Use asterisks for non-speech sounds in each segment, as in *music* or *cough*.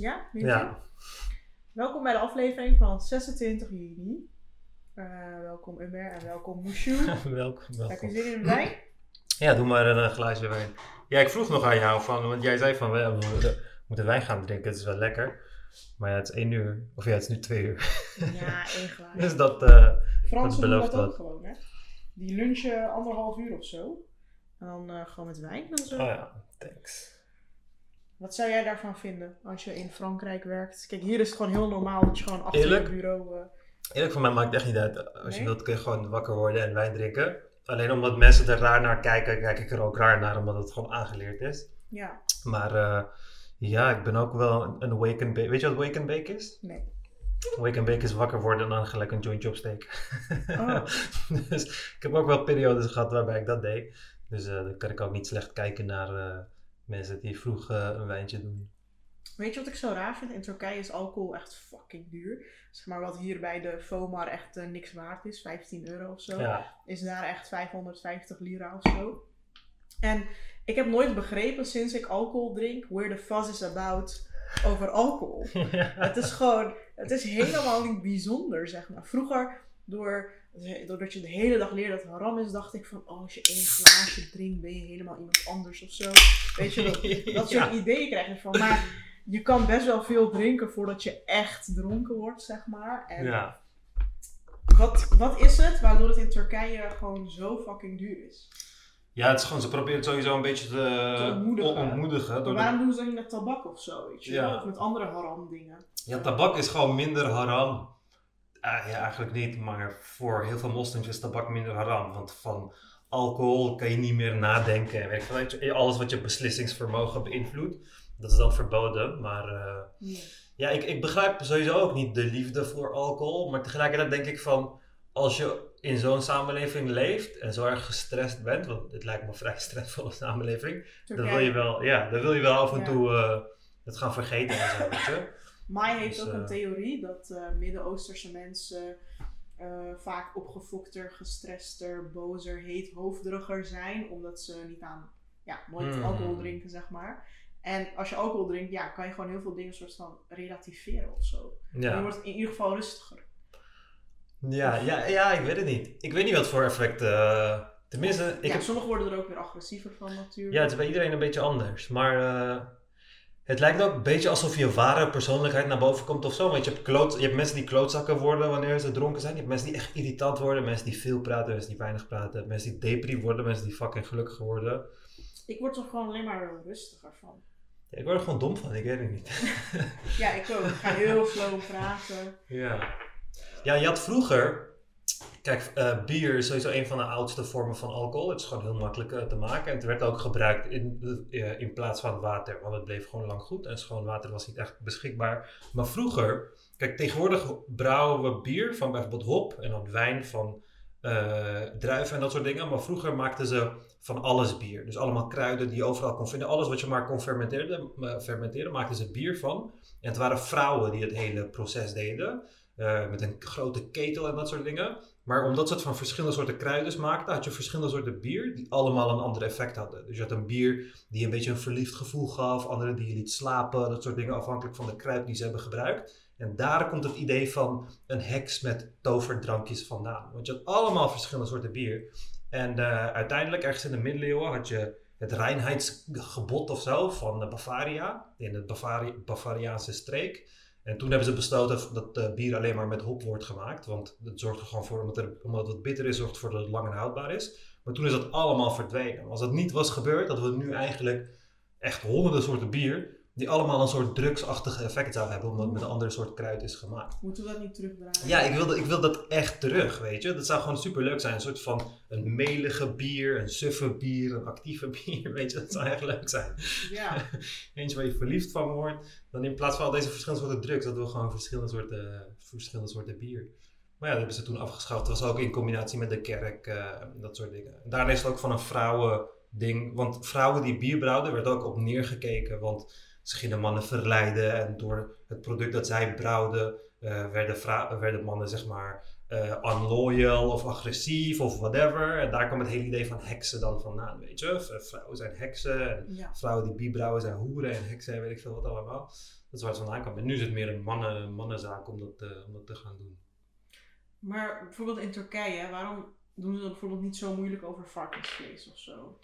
Ja? Ja. Welkom bij de aflevering van 26 juni. Eh, welkom Umer en welkom Mushu. *laughs* welkom. Heb je welkom. zin in de wijn? Ja, doe maar een eh, glaasje wijn. Ja, ik vroeg nog aan jou van, want jij zei van, we, we moeten wijn gaan drinken, het is wel lekker. Maar ja, het is één uur. Of ja, het is nu twee uur. Ja, één *laughs* glaasje. Dus dat, eh, Fransen doen belooft dat ook gewoon, hè? Die lunchen anderhalf uur of zo. En dan gewoon met wijn en zo. oh ja, thanks. Wat zou jij daarvan vinden als je in Frankrijk werkt? Kijk, hier is het gewoon heel normaal dat je gewoon achter Eerlijk? je bureau... eh, Eerlijk, voor mij maakt het echt niet uit. Als je wilt kun je gewoon wakker worden en wijn drinken. Alleen omdat mensen er raar naar kijken, kijk ik er ook raar naar, omdat het gewoon aangeleerd is. ja, Maar eh, ja, ik ben ook wel een, een wake and bake. Weet je wat wake and bake is? nee. Wake and bake is wakker worden en dan gelijk een jointje opsteken. Oh. *laughs* dus ik heb ook wel periodes gehad waarbij ik dat deed. Dus eh, dan kan ik ook niet slecht kijken naar mensen die vroeg eh, een wijntje doen. Weet je wat ik zo raar vind? In Turkije is alcohol echt fucking duur. Zeg maar wat hier bij de FOMAR echt eh, niks waard is, 15 euro of zo. Ja, is daar echt 550 lira of zo. En ik heb nooit begrepen sinds ik alcohol drink, where the fuss is about over alcohol. *laughs* Het is gewoon, het is helemaal niet bijzonder, zeg maar. Vroeger, door, doordat je de hele dag leerde dat het haram is, dacht ik van, oh, als je één glaasje drinkt, ben je helemaal iemand anders of zo. Weet je, dat, *laughs* dat soort Ja. ideeën krijg je van. Maar je kan best wel veel drinken voordat je echt dronken wordt, zeg maar. En ja. wat, wat is het waardoor het in Turkije gewoon zo fucking duur is? ja, het is gewoon, ze proberen het sowieso een beetje te, Te ontmoedigen. door de- waarom doen ze dat niet met tabak of zo, weet je? Ja. Of met andere haram dingen. Ja, tabak is gewoon minder haram. Ah, ja, eigenlijk niet, maar voor heel veel moslims is tabak minder haram. Want van alcohol kan je niet meer nadenken. En weet je, alles wat je beslissingsvermogen beïnvloedt, dat is dan verboden. Maar eh, Nee. ja, ik, ik begrijp sowieso ook niet de liefde voor alcohol. Maar tegelijkertijd denk ik van, als je in zo'n samenleving leeft en zo erg gestrest bent, want dit lijkt me een vrij *laughs* stressvolle samenleving, dan wil je wel, ja, dan wil je wel af en toe eh, het gaan vergeten en zo, weet je. Mai heeft Dus, ook een eh, theorie dat eh, Midden-Oosterse mensen eh, vaak opgefokter, gestrester, bozer, heet, hoofddrugger zijn. Omdat ze niet aan, ja, nooit Hmm. alcohol drinken, zeg maar. En als je alcohol drinkt, ja, kan je gewoon heel veel dingen soort van relativeren of zo. Ja. Je wordt in ieder geval rustiger. Ja, ja, ja, ik weet het niet. Ik weet niet wat voor effect. eh, tenminste, ik ja, heb, sommigen worden er ook weer agressiever van natuurlijk. ja, het is bij iedereen een beetje anders. Maar het lijkt ook een beetje alsof je ware persoonlijkheid naar boven komt of zo. Want je hebt, kloot, je hebt mensen die klootzakken worden wanneer ze dronken zijn. Je hebt mensen die echt irritant worden. Mensen die veel praten, mensen die weinig praten. Mensen die depri worden, mensen die fucking gelukkig worden. Ik word er gewoon alleen maar rustiger van. Ja, ik word er gewoon dom van, ik weet het niet. *laughs* Ja, ik ook. Ik ga heel *laughs* slow praten. Ja. Ja, je had vroeger. Kijk, eh, bier is sowieso een van de oudste vormen van alcohol. Het is gewoon heel makkelijk eh, te maken. En het werd ook gebruikt in, eh, in plaats van water. Want het bleef gewoon lang goed. En schoon water was niet echt beschikbaar. Maar vroeger. Kijk, tegenwoordig brouwen we bier van bijvoorbeeld hop. En dan wijn van druiven en dat soort dingen. Maar vroeger maakten ze van alles bier. Dus allemaal kruiden die je overal kon vinden. Alles wat je maar kon fermenteren, fermenteren maakten ze bier van. En het waren vrouwen die het hele proces deden. met een grote ketel en dat soort dingen. Maar omdat ze het van verschillende soorten kruiden maakten, had je verschillende soorten bier die allemaal een ander effect hadden. Dus je had een bier die een beetje een verliefd gevoel gaf, andere die je liet slapen, dat soort dingen afhankelijk van de kruid die ze hebben gebruikt. En daar komt het idee van een heks met toverdrankjes vandaan. Want je had allemaal verschillende soorten bier. En eh, uiteindelijk, ergens in de middeleeuwen, had je het reinheidsgebod of zo van Bavaria, in Bavari Bavariaanse streek. En toen hebben ze besloten dat eh, bier alleen maar met hop wordt gemaakt. Want dat zorgt er gewoon voor, omdat, het bitter is, zorgt ervoor dat het lang en houdbaar is. Maar toen is dat allemaal verdwenen. Als dat niet was gebeurd, hadden we nu eigenlijk echt honderden soorten bier. Die allemaal een soort drugsachtige effect zouden hebben, omdat het met een andere soort kruid is gemaakt. Moeten we dat niet terugdraaien? Ja, ik wil, dat- ik wil dat echt terug, weet je. Dat zou gewoon super leuk zijn. Een soort van een melige bier, een suffe bier, een actieve *laughs* bier, weet je. Dat zou echt leuk zijn. Ja. *laughs* Eentje waar je verliefd van wordt. Dan in plaats van al deze verschillende soorten drugs, dat we gewoon verschillende soorten, verschillende soorten bier. Maar ja, dat hebben ze toen afgeschaft. Dat was ook in combinatie met de kerk, eh, dat soort dingen. En daarna is het ook van een vrouwending. Want vrouwen die bier brouwden, werd ook op neergekeken. Want ze gingen mannen verleiden. En door het product dat zij brouwden, eh, werden, werden mannen zeg maar uh, unloyal of agressief of whatever. En daar kwam het hele idee van heksen dan vandaan, weet je. Vrouwen zijn heksen en vrouwen die bibrouwen zijn hoeren en heksen en weet ik veel wat allemaal. Dat is waar het vandaan kwam. En nu is het meer een mannen, mannenzaak om dat, uh, om dat te gaan doen. Maar bijvoorbeeld in Turkije, waarom doen ze bijvoorbeeld niet zo moeilijk over varkensvlees of zo?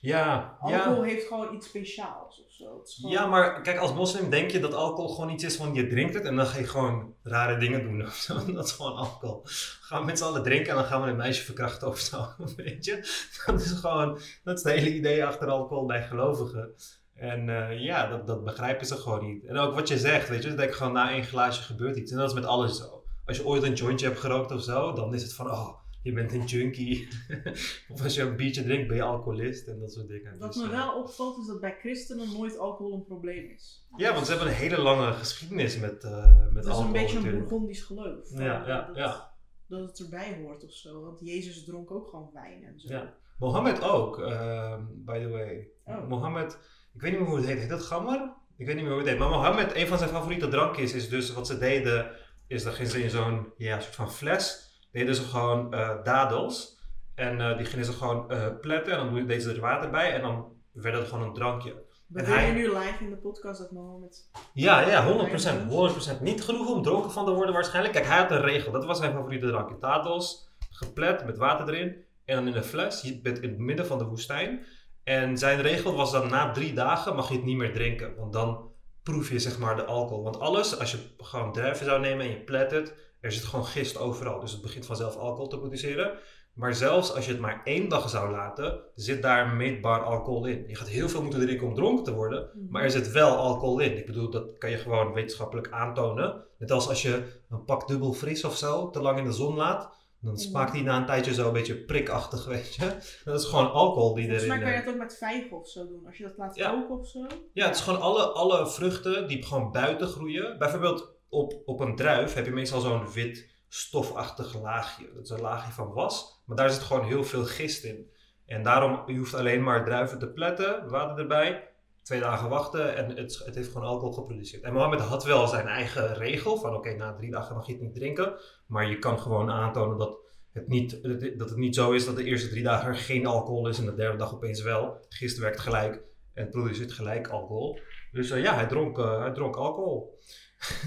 Ja, alcohol heeft gewoon iets speciaals of zo. Gewoon... Ja, maar kijk, als moslim denk je dat alcohol gewoon iets is van je drinkt het en dan ga je gewoon rare dingen doen of zo. *laughs* Dat is gewoon alcohol. Gaan we met z'n allen drinken en dan gaan we een meisje verkrachten of zo. *laughs* Weet je? Dat is gewoon, dat is het hele idee achter alcohol bij gelovigen. En uh, ja, dat, dat begrijpen ze gewoon niet. En ook wat je zegt, weet je, dan denk ik gewoon na één glaasje gebeurt iets. En dat is met alles zo. Als je ooit een jointje hebt gerookt of zo, dan is het van, oh, je bent een junkie. *laughs* of als je een biertje drinkt, ben je alcoholist en dat soort dingen. Wat dus, me wel opvalt is dat bij christenen nooit alcohol een probleem is. Ja, want ze hebben een hele lange geschiedenis met, uh, met alcohol. Dat is een beetje een Bourgondisch geloof. Ja, ja, dat, ja. Dat het erbij hoort of zo. Want Jezus dronk ook gewoon wijn en zo. Ja. Mohammed ook, uh, by the way. Oh. Mohammed, ik weet niet meer hoe het heet. Heet dat gammer? Ik weet niet meer hoe het heet. Maar Mohammed, een van zijn favoriete drankjes is dus wat ze deden, is dat gingen ze in zo'n ja, soort van fles deden ze gewoon uh, dadels. En uh, die gingen ze gewoon uh, pletten en dan deden ze er water bij en dan werd het gewoon een drankje. Ben hij... je nu live in de podcast dat Mohammed? Ja, ja, 100%. 100%. Niet genoeg om dronken van te worden waarschijnlijk. Kijk, hij had een regel. Dat was zijn favoriete drankje. Dadels, geplet met water erin. En dan in een fles. Je bent in het midden van de woestijn. En zijn regel was dan na drie dagen mag je het niet meer drinken. Want dan proef je zeg maar de alcohol. Want alles, als je gewoon druiven zou nemen en je plet het er zit gewoon gist overal. Dus het begint vanzelf alcohol te produceren. Maar zelfs als je het maar één dag zou laten, zit daar meetbaar alcohol in. Je gaat heel veel moeten drinken om dronken te worden, mhm. maar er zit wel alcohol in. Ik bedoel, dat kan je gewoon wetenschappelijk aantonen. Net als als je een pak dubbel fris of zo te lang in de zon laat, dan mhm. smaakt die na een tijdje zo een beetje prikachtig, *laughs* weet je. Dat is gewoon alcohol die erin... Volgens mij kan je het ook met vijgen of zo doen, als je dat laat koken of zo. Ja, het is gewoon alle, alle vruchten die gewoon buiten groeien. Bijvoorbeeld op, op een druif heb je meestal zo'n wit stofachtig laagje. Dat is een laagje van was, maar daar zit gewoon heel veel gist in. En daarom, je hoeft alleen maar druiven te pletten, water erbij, twee dagen wachten en het, het heeft gewoon alcohol geproduceerd. En Mohammed had wel zijn eigen regel van oké, na drie dagen mag je het niet drinken, maar je kan gewoon aantonen dat het, niet, dat het niet zo is dat de eerste drie dagen geen alcohol is en de derde dag opeens wel. Gist werkt gelijk en produceert gelijk alcohol. Dus uh, ja, hij dronk, uh, hij dronk alcohol.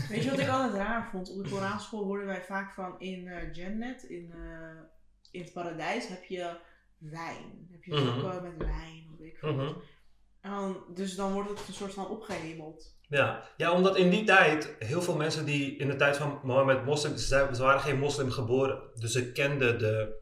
Weet je wat ik altijd raar vond? Op de Koranschool hoorden wij vaak van in uh, Jannat, in, uh, in het paradijs, heb je wijn. Heb je mm -hmm. met wijn of ik mm -hmm. en Dus dan wordt het een soort van opgehemeld. Ja. ja, omdat in die tijd heel veel mensen die in de tijd van Mohammed moslim, ze, waren geen moslim geboren. Dus ze kenden de,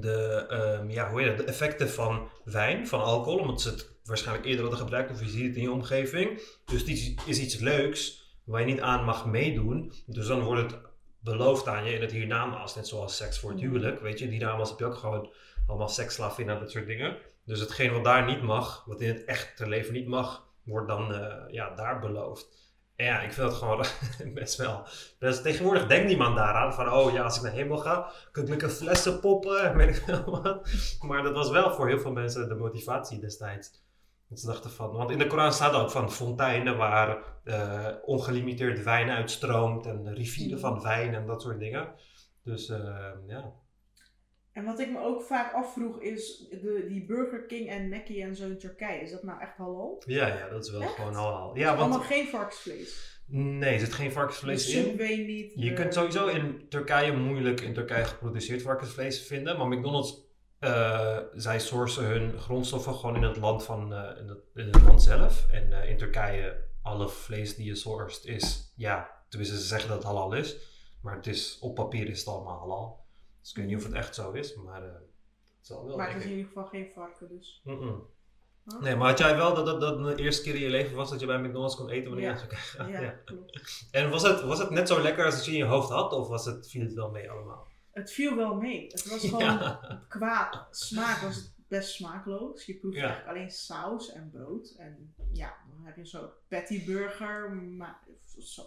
de, um, ja, hoe heet het, de effecten van wijn, van alcohol, omdat ze het waarschijnlijk eerder hadden gebruikt of je ziet het in je omgeving. Dus het is iets leuks waar je niet aan mag meedoen. Dus dan wordt het beloofd aan je in het hiernamaals. Net zoals seks voor het mm. huwelijk. Weet je, in hiernamaals heb je ook gewoon allemaal seksslavinnen en dat soort dingen. Dus hetgeen wat daar niet mag, wat in het echte leven niet mag, wordt dan uh, ja, daar beloofd. En ja, ik vind dat gewoon *laughs* best wel. Dus tegenwoordig denkt niemand daaraan van, oh ja, als ik naar hemel ga, kan ik lekker flessen poppen en weet ik veel wat. Maar dat was wel voor heel veel mensen de motivatie destijds. Dat ze dachten van, want in de Koran staat ook van fonteinen waar uh, ongelimiteerd wijn uitstroomt en rivieren van wijn en dat soort dingen. Dus uh, ja. En wat ik me ook vaak afvroeg is, de, die Burger King en Mackie en zo in Turkije, is dat nou echt halal? Ja, ja, dat is wel gewoon halal. Ja, want, allemaal geen varkensvlees? Nee, er zit geen varkensvlees in. niet. Je kunt sowieso in Turkije moeilijk in Turkije geproduceerd varkensvlees vinden, maar McDonald's uh, zij sourcen hun grondstoffen gewoon in het land, van, uh, in, het, in, het, land zelf. En uh, in Turkije, alle vlees die je sourced is, ja, tenminste ze zeggen dat het halal is. Maar het is, op papier is het allemaal halal. Dus ik weet niet of het echt zo is, maar het zal wel. Maar het is in ieder geval geen varken dus. Mm -mm. Nee, maar had jij wel dat, dat dat de eerste keer in je leven was dat je bij McDonald's kon eten wanneer ja. je? Ja, ja, klopt. En was het, was het net zo lekker als het je in je hoofd had, of was het, viel het wel mee allemaal? Het viel wel mee. Het was *laughs* gewoon qua smaak was het best smaakloos. Je proeft eigenlijk alleen saus en brood. En ja, dan heb je zo'n patty burger, maar,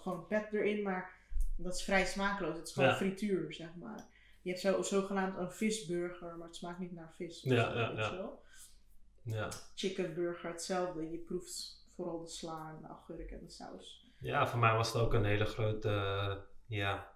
gewoon pet erin, maar dat is vrij smaakloos. Het is gewoon frituur, zeg maar. Je hebt zo, zogenaamd een visburger, maar het smaakt niet naar vis. Ja, ja, ja. ja. Chicken burger, hetzelfde. Je proeft vooral de sla en de agurk en de saus. Ja, voor mij was het ook een hele grote, ja,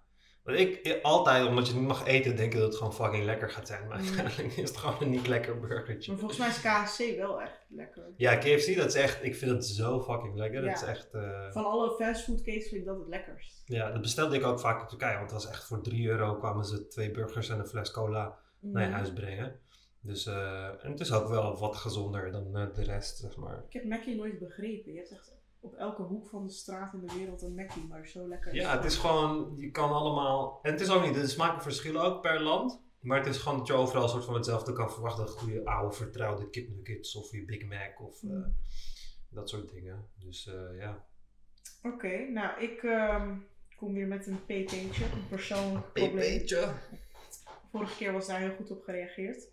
Want ik altijd, omdat je niet mag eten, denk ik dat het gewoon fucking lekker gaat zijn. Maar uiteindelijk is het gewoon een niet lekker burgertje. Maar volgens mij is KFC wel echt lekker. Ja, KFC, dat is echt, ik vind het zo fucking lekker. Dat is echt, eh, Van alle fastfoodketens vind ik dat het lekkerst. ja, dat bestelde ik ook vaak in Turkije. Want het was echt voor 3 euro kwamen ze twee burgers en een fles cola naar je Mm. huis brengen. Dus, eh, en het is ook wel wat gezonder dan eh, de rest, zeg maar. Ik heb Mackie nooit begrepen. Je hebt echt op elke hoek van de straat in de wereld een Mackie, maar zo lekker. Ja, het is gewoon, je kan allemaal, en het is ook niet, de smaken verschillen ook per land. Maar het is gewoon dat je overal een soort van hetzelfde kan verwachten. Goede oude vertrouwde kipnuggets of je Big Mac of eh, Mm. dat soort dingen. Dus eh, ja. Oké, nou ik ehm, kom weer met een pp'tje, een persoonlijk probleem. Vorige keer was daar heel goed op gereageerd.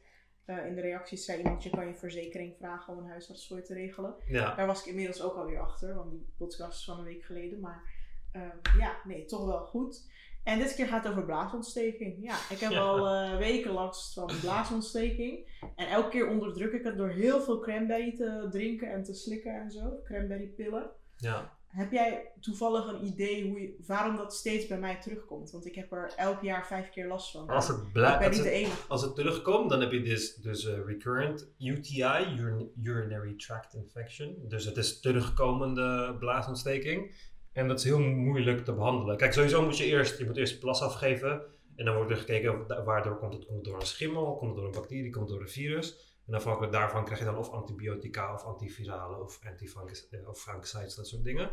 Eh, in de reacties zei iemand, je kan je verzekering vragen om een huisarts voor je te regelen. Ja, Daar was ik inmiddels ook alweer achter, want die podcast is van een week geleden. Maar eh, ja, nee, toch wel goed. En dit keer gaat het over blaasontsteking. Ja, ik heb Ja. al eh, weken last van blaasontsteking. En elke keer onderdruk ik het door heel veel cranberry te drinken en te slikken en zo. Cranberrypillen. ja. Heb jij toevallig een idee hoe je, waarom dat steeds bij mij terugkomt? Want ik heb er elk jaar vijf keer last van. Als het, ik blij, ben als, niet de het, enige. als het terugkomt, dan heb je dus, dus eh, recurrent UTI, urin- urinary tract infection. Dus het is terugkomende blaasontsteking. En dat is heel moeilijk te behandelen. Kijk, sowieso moet je eerst, je moet eerst plas afgeven. En dan wordt er gekeken waardoor komt het. Komt het door een schimmel, komt het door een bacterie, komt het door een virus. En afhankelijk daarvan krijg je dan of antibiotica of antivirale of antifungus eh, dat soort dingen.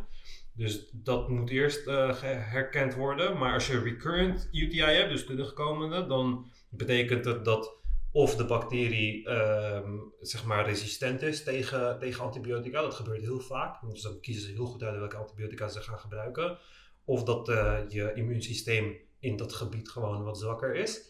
Dus dat moet eerst eh, herkend worden. Maar als je recurrent UTI hebt, dus terugkomende, dan betekent het dat of de bacterie ehm, zeg maar resistent is tegen, tegen antibiotica. Dat gebeurt heel vaak. Dus dan kiezen ze heel goed uit welke antibiotica ze gaan gebruiken. Of dat eh, je immuunsysteem in dat gebied gewoon wat zwakker is.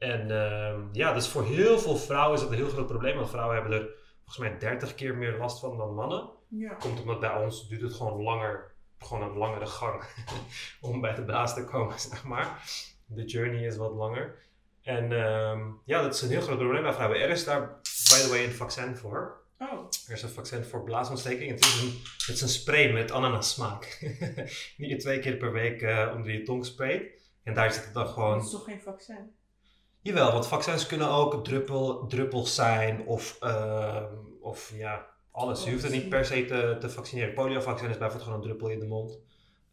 En ehm, ja, dus voor heel veel vrouwen is dat een heel groot probleem. Want vrouwen hebben er volgens mij 30 keer meer last van dan mannen. Ja. Komt omdat bij ons duurt het gewoon langer, gewoon een langere gang *laughs* om bij de baas te komen, *laughs* zeg maar. De journey is wat langer. En ehm, ja, dat is een heel groot probleem bij vrouwen. Er is daar, by the way, een vaccin voor. Oh, Er is een vaccin voor blaasontsteking. Het is een, het is een spray met ananassmaak. *laughs* Die je twee keer per week eh, onder je tong sprayt. En daar zit het dan gewoon dat is toch geen vaccin? Jawel, want vaccins kunnen ook druppel, druppels zijn of, ehm, of ja, alles. Je hoeft het niet per se te, te vaccineren. Poliovaccin is bijvoorbeeld gewoon een druppel in de mond.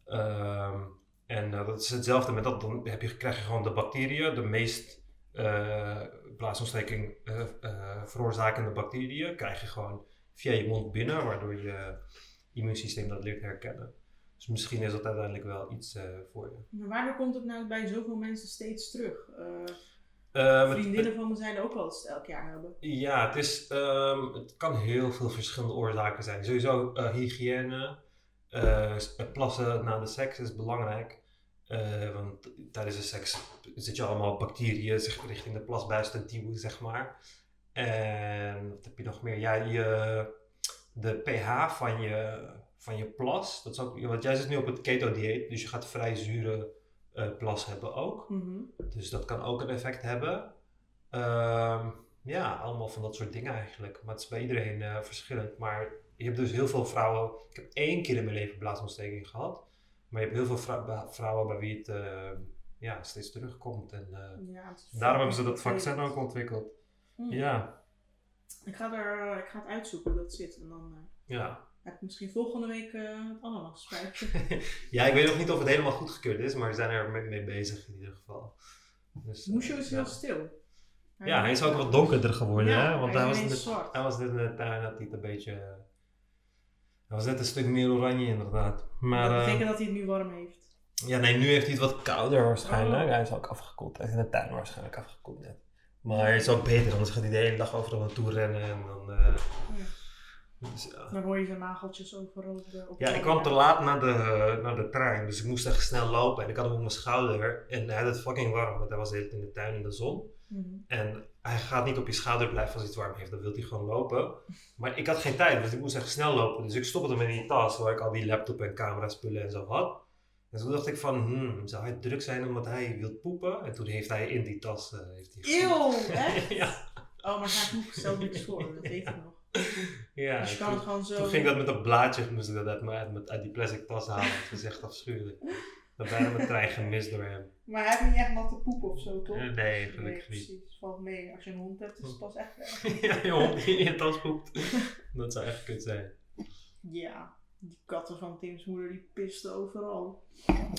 Ehm, en eh, dat is hetzelfde met dat. Dan heb je, krijg je gewoon de bacteriën, de meest eh blaasontsteking eh, veroorzakende bacteriën, krijg je gewoon via je mond binnen, waardoor je immuunsysteem dat leert herkennen. Dus misschien is dat uiteindelijk wel iets voor je. Maar waardoor komt het nou bij zoveel mensen steeds terug? Eh, het- vriendinnen van me zijn ook wel eens elk jaar hebben. Ja, het, is, ehm, het kan heel veel verschillende oorzaken zijn. Sowieso eh, hygiëne, s- plassen na de seks is belangrijk. Eh, want tijdens de seks zit je allemaal bacteriën zich richting de plasbuis te duwen, zeg maar. En wat heb je nog meer? Ja, je, de pH van je, van je plas. Dat is ook, want jij zit nu op het keto-dieet, dus je gaat vrij zure eh, plas hebben ook. Mhm. Dus dat kan ook een effect hebben. Ehm, ja, allemaal van dat soort dingen eigenlijk. Maar het is bij iedereen eh, verschillend. Maar je hebt dus heel veel vrouwen. Ik heb één keer in mijn leven blaasontsteking gehad. Maar je hebt heel veel vrou- vrouwen bij wie het eh, ja, steeds terugkomt. En eh, Ja, daarom hebben ze dat vaccin ook ontwikkeld. Mhm. Ja, Ik ga, er, ik ga het uitzoeken hoe dat zit. En dan eh, ja. Ik misschien volgende week eh het ananasspuitje. *laughs* ja, ik weet nog niet of het helemaal goedgekeurd is. Maar ze zijn er mee, mee bezig in ieder geval. Dus, eh, Moesje is ja. heel stil. Ja, hij is ook wat donkerder geworden. Ja, hè? Want hij was net, zwart. hij was net in de tuin, had hij het een beetje... Hij was net een stuk meer oranje inderdaad. Maar dat eh, betekent dat hij het nu warm heeft. ja, nee, nu heeft hij het wat kouder waarschijnlijk. Oh. Hij is ook afgekoeld. Hij is in de tuin waarschijnlijk afgekoeld net. Maar hij is ook beter, anders gaat hij de hele dag overal naartoe rennen en dan... eh, dus. Dan hoor je zijn nageltjes overal op de op Ja, ik kwam te laat naar de, naar de trein, dus ik moest echt snel lopen. En ik had hem op mijn schouder en hij had het fucking warm, want hij was de hele tijd in de tuin in de zon. Mhm. En hij gaat niet op je schouder blijven als hij het warm heeft, dan wil hij gewoon lopen. Maar ik had geen tijd, dus ik moest echt snel lopen. Dus ik stopte hem in die tas waar ik al die laptop en camera spullen en zo had. En toen dacht ik van, hmm, zou hij druk zijn omdat hij wil poepen? En toen heeft hij in die tas... eh, heeft hij. Eeuw, *laughs* echt? ja, Oh, maar zijn boek stelt niks voor, dat weet ik nog. Ja. dus je kan toen, het gewoon zo... toen ging dat met dat blaadje, moest ik dat uit, die plastic tas halen. Dat is echt afschuwelijk. Dan bijna mijn trein gemist door hem. Maar hij heeft niet echt natte poep of zo, toch? Nee, gelukkig nee, niet. precies. Valt mee. Als je een hond hebt, is het pas echt erg. *laughs* ja, je hond die in je tas poept. Dat zou echt kut zijn. Ja, die katten van Tim's moeder die pisten overal.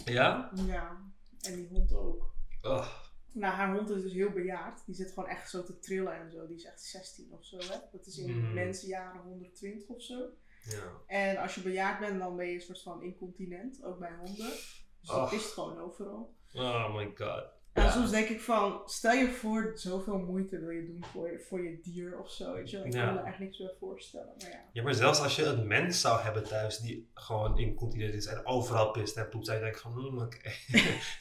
Ja? Ja, en die hond ook. Oh, Nou, haar hond is dus heel bejaard. Die zit gewoon echt zo te trillen en zo. Die is echt 16 of zo, hè. Dat is in Hmm. mensenjaren 120 of zo. ja. En als je bejaard bent, dan ben je een soort van incontinent, ook bij honden. Dus die Och. pist gewoon overal. Oh my god. En Ja. soms denk ik van, stel je voor, zoveel moeite wil je doen voor je, voor je dier of zo. Weet je. Ik Ja. kan me echt niks bij voorstellen. Maar ja. Ja, maar zelfs als je een mens zou hebben thuis die gewoon incontinent is en overal pist en poept, zou je denken van, hmm, oké, *laughs*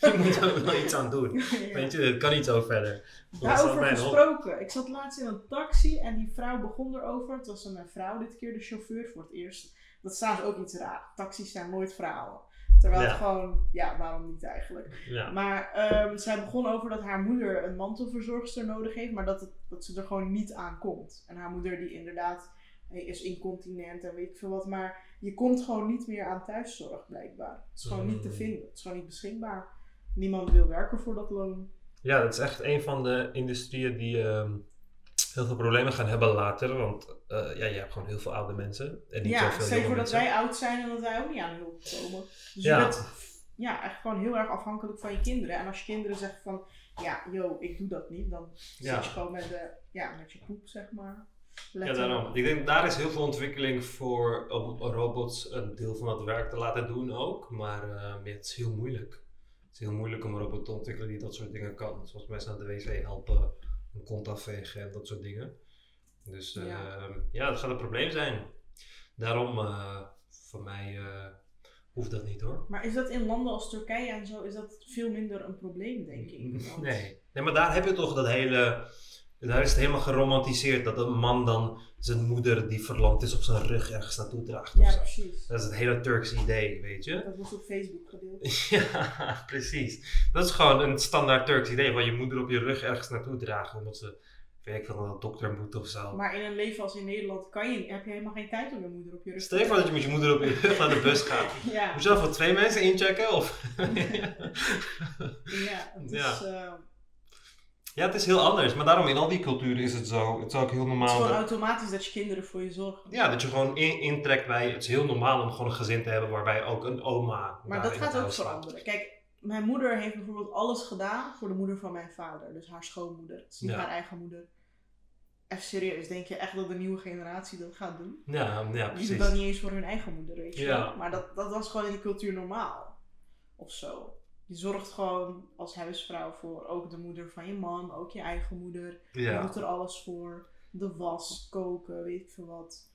je moet er wel iets aan doen. *laughs* Ja. Weet je, het kan niet zo verder. Daarover gesproken. Ik zat laatst in een taxi en die vrouw begon erover. Het was een vrouw dit keer, de chauffeur voor het eerst. Dat trouwens ook iets raar. Taxis zijn nooit vrouwen. Terwijl Ja. het gewoon, ja, waarom niet eigenlijk? Ja. Maar ehm, zij begon over dat haar moeder een mantelverzorgster nodig heeft, maar dat, het, dat ze er gewoon niet aan komt. En haar moeder die inderdaad eh, is incontinent en weet ik veel wat, maar je komt gewoon niet meer aan thuiszorg blijkbaar. Het is gewoon niet te Mm. vinden. Het is gewoon niet beschikbaar. Niemand wil werken voor dat loon. ja, dat is echt een van de industrieën die ehm, heel veel problemen gaan hebben later. Want eh, ja, je hebt gewoon heel veel oude mensen. En niet Ja, stel jonge voor dat wij oud zijn en dat wij ook niet aan hulp komen. Dus Ja. je bent ja, echt gewoon heel erg afhankelijk van je kinderen. En als je kinderen zeggen van, ja, yo, ik doe dat niet, dan Ja. zit je gewoon met, de, ja, met je poep, zeg maar. Ja, Letterlijk. daarom. Ik denk daar is heel veel ontwikkeling voor om robots een deel van het werk te laten doen ook. Maar eh, het is heel moeilijk. Het is heel moeilijk om een robot te ontwikkelen die dat soort dingen kan. Zoals mensen naar de wc helpen, een kont afvegen en dat soort dingen. Dus Ja. ja, dat gaat een probleem zijn. Daarom, eh, voor mij eh, hoeft dat niet hoor. Maar is dat in landen als Turkije en zo, is dat veel minder een probleem, denk ik? *laughs* Want- Nee. nee, maar daar heb je toch dat hele. Daar is het helemaal geromantiseerd dat een man dan zijn moeder die verlamd is op zijn rug ergens naartoe draagt. Ja, precies. Dat is het hele Turks idee, weet je? Dat was op Facebook gedeeld. *laughs* Ja, precies. Dat is gewoon een standaard Turks idee van je moeder op je rug ergens naartoe dragen omdat ze, weet ik veel, naar de dokter moet of zo. Maar in een leven als in Nederland kan je, heb je helemaal geen tijd om je moeder op je rug te Stel je voor dat je met je moeder op je rug naar de bus gaat. *laughs* Ja, Moet je dan voor twee mensen inchecken? Of? *laughs* ja, het Ja. Ja, het is heel anders. Maar daarom in al die culturen is het zo. Het is ook heel het is normaal. gewoon dat- automatisch dat je kinderen voor je zorgen. Ja, dat je gewoon in, intrekt bij. Het is heel normaal om gewoon een gezin te hebben waarbij ook een oma. Maar dat gaat ook veranderen. Kijk, mijn moeder heeft bijvoorbeeld alles gedaan voor de moeder van mijn vader. Dus haar schoonmoeder. Het is niet Ja. haar eigen moeder. Even serieus, denk je echt dat de nieuwe generatie dat gaat doen? Ja, ja, Die doen precies. dat niet eens voor hun eigen moeder, weet je Ja. wel. Maar dat, dat was gewoon in de cultuur normaal. Of zo. Je zorgt gewoon als huisvrouw voor ook de moeder van je man, ook je eigen moeder. Je Ja. doet er alles voor. De was, koken, weet ik veel wat.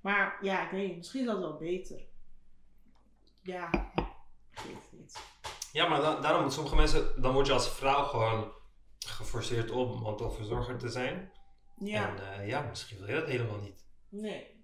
Maar ja, ik weet niet, misschien is dat wel beter. Ja, ik weet het niet. ja, maar da- daarom, sommige mensen, dan word je als vrouw gewoon geforceerd om mantelverzorger te zijn. Ja, En eh, ja, misschien wil je dat helemaal niet. nee.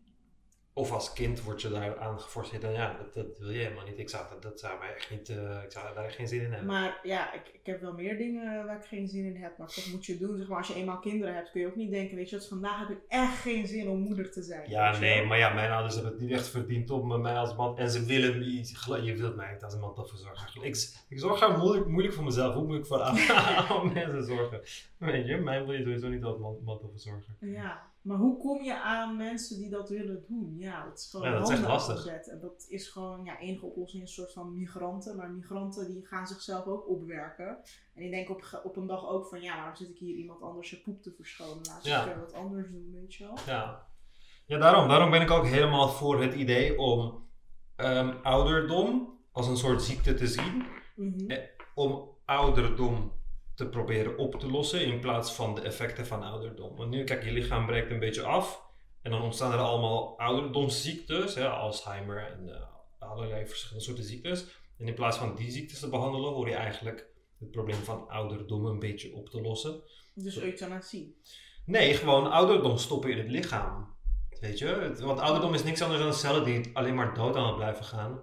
Of als kind word je daar aan geforceerd en ja, dat, dat wil je helemaal niet. Ik zou, dat, dat zou mij echt niet, eh, ik zou daar echt geen zin in hebben. Maar ja, ik, ik heb wel meer dingen waar ik geen zin in heb. Maar toch moet je doen. Zeg maar, als je eenmaal kinderen hebt, kun je ook niet denken, weet je wat, vandaag heb ik echt geen zin om moeder te zijn. Ja, nee, wel. maar ja, mijn ouders hebben het niet echt verdiend om mij als man. En ze willen niet, je wilt mij niet als een mantelverzorger. Ik, ik zorg graag moeilijk, moeilijk voor mezelf. Hoe moet ik voor *laughs* oude mensen zorgen? Weet je, mij wil je sowieso niet als man, mantelverzorger. Ja, maar hoe kom je aan mensen die dat willen doen? Ja, dat is gewoon Ja, dat is handen lastig. En dat is gewoon, ja, enige oplossing is een soort van migranten. Maar migranten die gaan zichzelf ook opwerken. En die denken op, op een dag ook van, ja, waarom zit ik hier iemand anders je poep te verschonen? Laat Ja. ik wat anders doen, weet je wel. Ja, ja daarom, daarom ben ik ook helemaal voor het idee om ehm, ouderdom als een soort ziekte te zien. Mhm. Eh, Om ouderdom te proberen op te lossen in plaats van de effecten van ouderdom. Want nu, kijk, je lichaam breekt een beetje af en dan ontstaan er allemaal ouderdomsziektes, hè, Alzheimer en eh, allerlei verschillende soorten ziektes. En in plaats van die ziektes te behandelen, hoor je eigenlijk het probleem van ouderdom een beetje op te lossen. Dus euthanasie. Nee, gewoon ouderdom stoppen in het lichaam. Weet je? Want ouderdom is niks anders dan cellen die alleen maar dood aan het blijven gaan.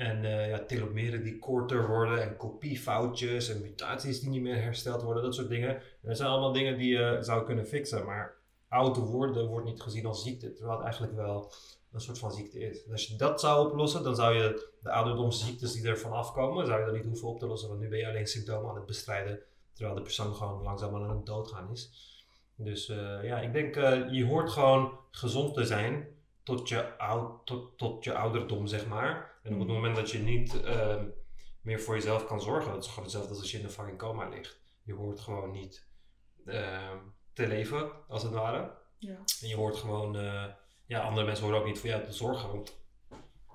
En eh, ja, telomeren die korter worden en kopiefoutjes en mutaties die niet meer hersteld worden, dat soort dingen. En dat zijn allemaal dingen die je zou kunnen fixen, maar oud worden wordt niet gezien als ziekte, terwijl het eigenlijk wel een soort van ziekte is. En als je dat zou oplossen, dan zou je de ouderdomsziektes die ervan afkomen, zou je dan niet hoeven op te lossen. Want nu ben je alleen symptomen aan het bestrijden, terwijl de persoon gewoon langzaam aan het doodgaan is. Dus uh, ja, ik denk, uh, je hoort gewoon gezond te zijn tot je, oud, tot je ouderdom, zeg maar. En op het moment dat je niet uh, meer voor jezelf kan zorgen, dat is gewoon hetzelfde als als je in een fucking coma ligt. Je hoort gewoon niet ehm, te leven, als het ware. Ja. En je hoort gewoon, uh, ja, andere mensen horen ook niet voor jou te zorgen, want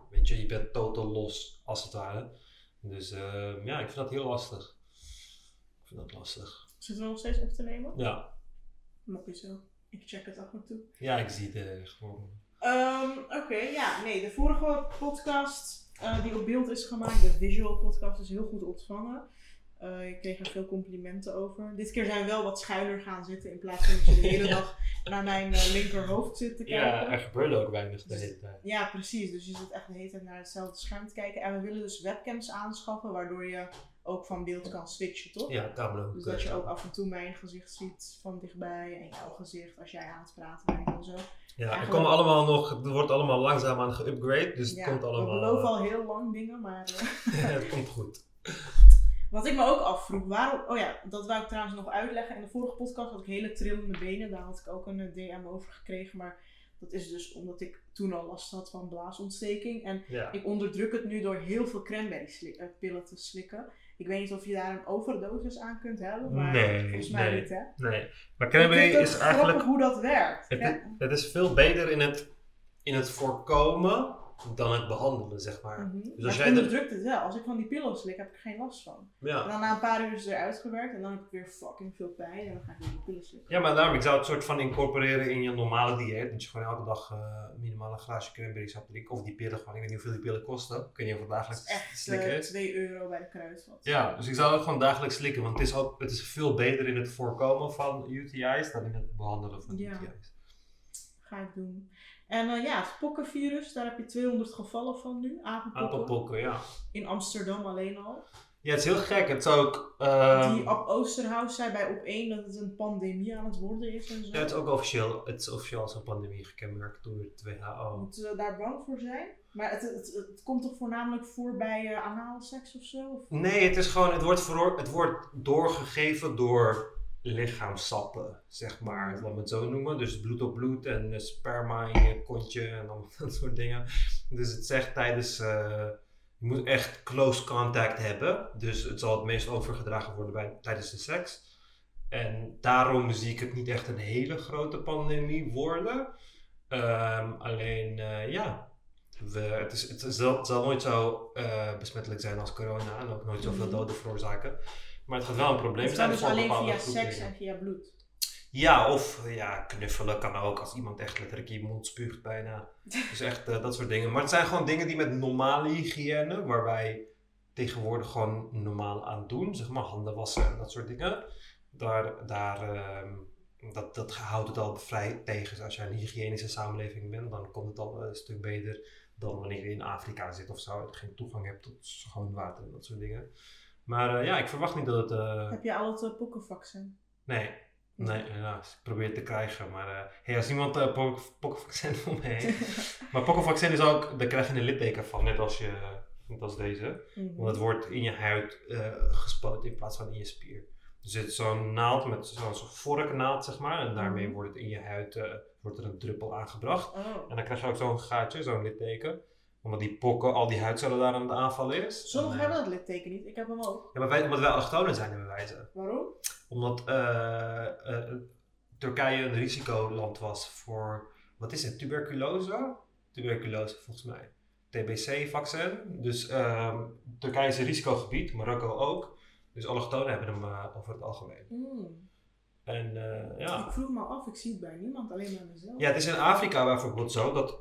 weet je, je bent totaal los, als het ware. Dus uh, ja, ik vind dat heel lastig. Ik vind dat lastig. Zitten we nog steeds op te nemen? Ja. Mag je zo. Ik check het af en toe. Ja, ik zie het gewoon. Um, Oké, okay, ja, nee, de vorige podcast uh, die op beeld is gemaakt, de visual podcast, is heel goed ontvangen. Uh, ik kreeg er veel complimenten over. Dit keer zijn we wel wat schuiler gaan zitten in plaats van dat je de *laughs* hele dag naar mijn uh, linkerhoofd zit te kijken. Ja, er gebeurde ook weinig de hele tijd. Ja, precies. Dus je zit echt de hele tijd naar hetzelfde scherm te kijken. En we willen dus webcams aanschaffen, waardoor je ook van beeld kan switchen, toch? Ja, ook. Dus dat je ook af en toe mijn gezicht ziet van dichtbij en jouw gezicht als jij aan het praten bent en zo. Ja, Eigenlijk... er komen allemaal nog, het wordt allemaal langzaam aan geupgrade, dus het ja, komt allemaal... we beloven al heel lang dingen, maar... Uh... *laughs* ja, het komt goed. *laughs* Wat ik me ook afvroeg, waarom... Oh ja, dat wou ik trouwens nog uitleggen. In de vorige podcast had ik hele trillende benen, daar had ik ook een DM over gekregen, maar... Dat is dus omdat ik toen al last had van blaasontsteking. En ja. ik onderdruk het nu door heel veel cranberry pillen te slikken. Ik weet niet of je daar een overdosis aan kunt hebben, maar nee, volgens mij nee, niet, hè? Nee, maar cranberry is eigenlijk... hoe dat werkt. Het, is, het is veel beter in het, in het voorkomen dan het behandelen, zeg maar. Mm -hmm. dus als jij jij onderdrukt het wel. Als ik van die pillen slik, heb ik er geen last van. Ja. En dan na een paar uur is het eruit gewerkt en dan heb ik weer fucking veel pijn en dan ga ik weer die pillen slikken. Ja, maar daarom, ik zou het soort van incorporeren in je normale dieet. Dat je gewoon elke dag uh, minimaal een glaasje cranberry sap drinkt. Of die pillen gewoon, ik weet niet hoeveel die pillen kosten. Niet of het dagelijks echt, slikken uh, is. 2 euro bij de kruidvat. Ja, dus ik zou het gewoon dagelijks slikken. Want het is, ook, het is veel beter in het voorkomen van UTI's dan in het behandelen van ja. UTI's. Ga ik doen. En uh, ja, het pokkenvirus, daar heb je 200 gevallen van nu. Apenpokken. Apenpokken, ja. In Amsterdam alleen al. Ja, het is heel gek. Het is ook... Uh, Die Ab Oosterhuis zei bij op één dat het een pandemie aan het worden is en zo. Ja, het is ook officieel, het is officieel als een pandemie gekenmerkt door het WHO. Moeten we daar bang voor zijn? Maar het, het, het, het komt toch voornamelijk voor bij uh, anale seks of zo? Of? Nee, het is gewoon, het wordt, voor, het wordt doorgegeven door lichaamsappen, zeg maar, laten we het zo noemen. Dus bloed op bloed en uh, sperma in je kontje en allemaal *laughs* dat soort dingen. Dus het zegt tijdens, uh, je moet echt close contact hebben. Dus het zal het meest overgedragen worden bij, tijdens de seks. En daarom zie ik het niet echt een hele grote pandemie worden. Um, alleen, uh, ja, we, het, is, het, zal nooit zo besmettelijk zijn als corona en ook nooit zoveel doden veroorzaken. Maar het gaat wel een probleem zijn. Het kan dus alleen via seks en via bloed. Ja, of ja, knuffelen kan ook als iemand echt letterlijk in je mond spuugt bijna. *laughs* dus echt uh, dat soort dingen. Maar het zijn gewoon dingen die met normale hygiëne, waar wij tegenwoordig gewoon normaal aan doen. Zeg maar handen wassen en dat soort dingen. Daar, daar, uh, dat, dat houdt het al vrij tegen. Dus als je een hygiënische samenleving bent, dan komt het al een stuk beter dan wanneer je in Afrika zit of zo. En geen toegang hebt tot schoon water en dat soort dingen. Maar uh, ja, ik verwacht niet dat het. Uh... Heb je al het uh, pokkenvaccin? Nee, nee, helaas. Ik probeer het te krijgen. Maar hey, als iemand uh, pok pokkenvaccin *laughs* voor heeft. *laughs* maar pokkenvaccin is ook, daar krijg je een litteken van, net als, je, net als deze. Mm -hmm. Want het wordt in je huid gespoten in plaats van in je spier. Dus het is zo'n naald met zo'n zo vorknaald, zeg maar. En daarmee wordt het in je huid wordt er een druppel aangebracht. Oh. En dan krijg je ook zo'n gaatje, zo'n litteken omdat die pokken, al die huidcellen daar aan het aanvallen is. Sommigen hebben dat litteken niet, ik heb hem ook. Ja, maar wij, omdat wij allochtonen zijn in wijze. Waarom? Omdat uh, uh, Turkije een risicoland was voor, wat is het, tuberculose? Tuberculose volgens mij. TBC-vaccin. Dus uh, Turkije is een risicogebied, Marokko ook. Dus allochtonen hebben hem uh, over het algemeen. Mm. En ja. Ik vroeg me af, ik zie het bij niemand, alleen bij mezelf. Ja, het is in Afrika bijvoorbeeld zo dat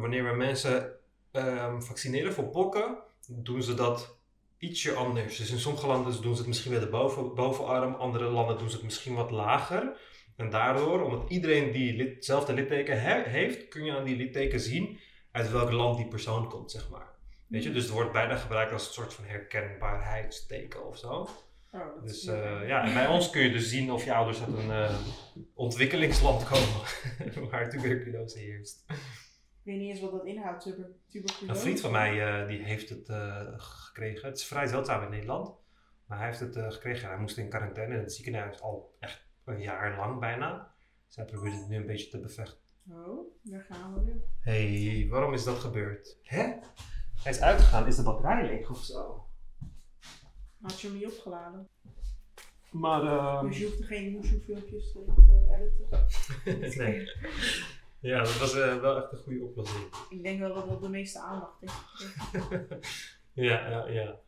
wanneer we mensen um, vaccineren voor pokken, doen ze dat ietsje anders. Dus in sommige landen doen ze het misschien bij de boven, bovenarm, andere landen doen ze het misschien wat lager. En daardoor, omdat iedereen die hetzelfde litteken he heeft, kun je aan die litteken zien uit welk land die persoon komt, zeg maar. Weet je, dus het wordt bijna gebruikt als een soort van herkenbaarheidsteken of zo. Oh, dus uh, ja, en bij ons kun je dus zien of je ouders uit een uh, ontwikkelingsland komen *laughs* waar tuberculose heerst. Weet niet eens wat dat inhoudt, tuber tuberculose. Een vriend van mij uh, die heeft het uh, gekregen. Het is vrij zeldzaam in Nederland. Maar hij heeft het uh, gekregen. Hij moest in quarantaine in het ziekenhuis al echt een jaar lang bijna. Dus hij probeert het nu een beetje te bevechten. Oh, daar gaan we weer. hey, waarom is dat gebeurd? Hè? Hij is uitgegaan. Is de batterij leeg of zo? Had je hem niet opgeladen? Maar, uh... Dus je hoeft er geen Moeshoe-filmpjes te, te editen? *laughs* nee. *laughs* Ja, dat was uh, wel echt een goede oplossing. Ik denk wel dat dat de meeste aandacht heeft. *laughs* ja, ja, ja.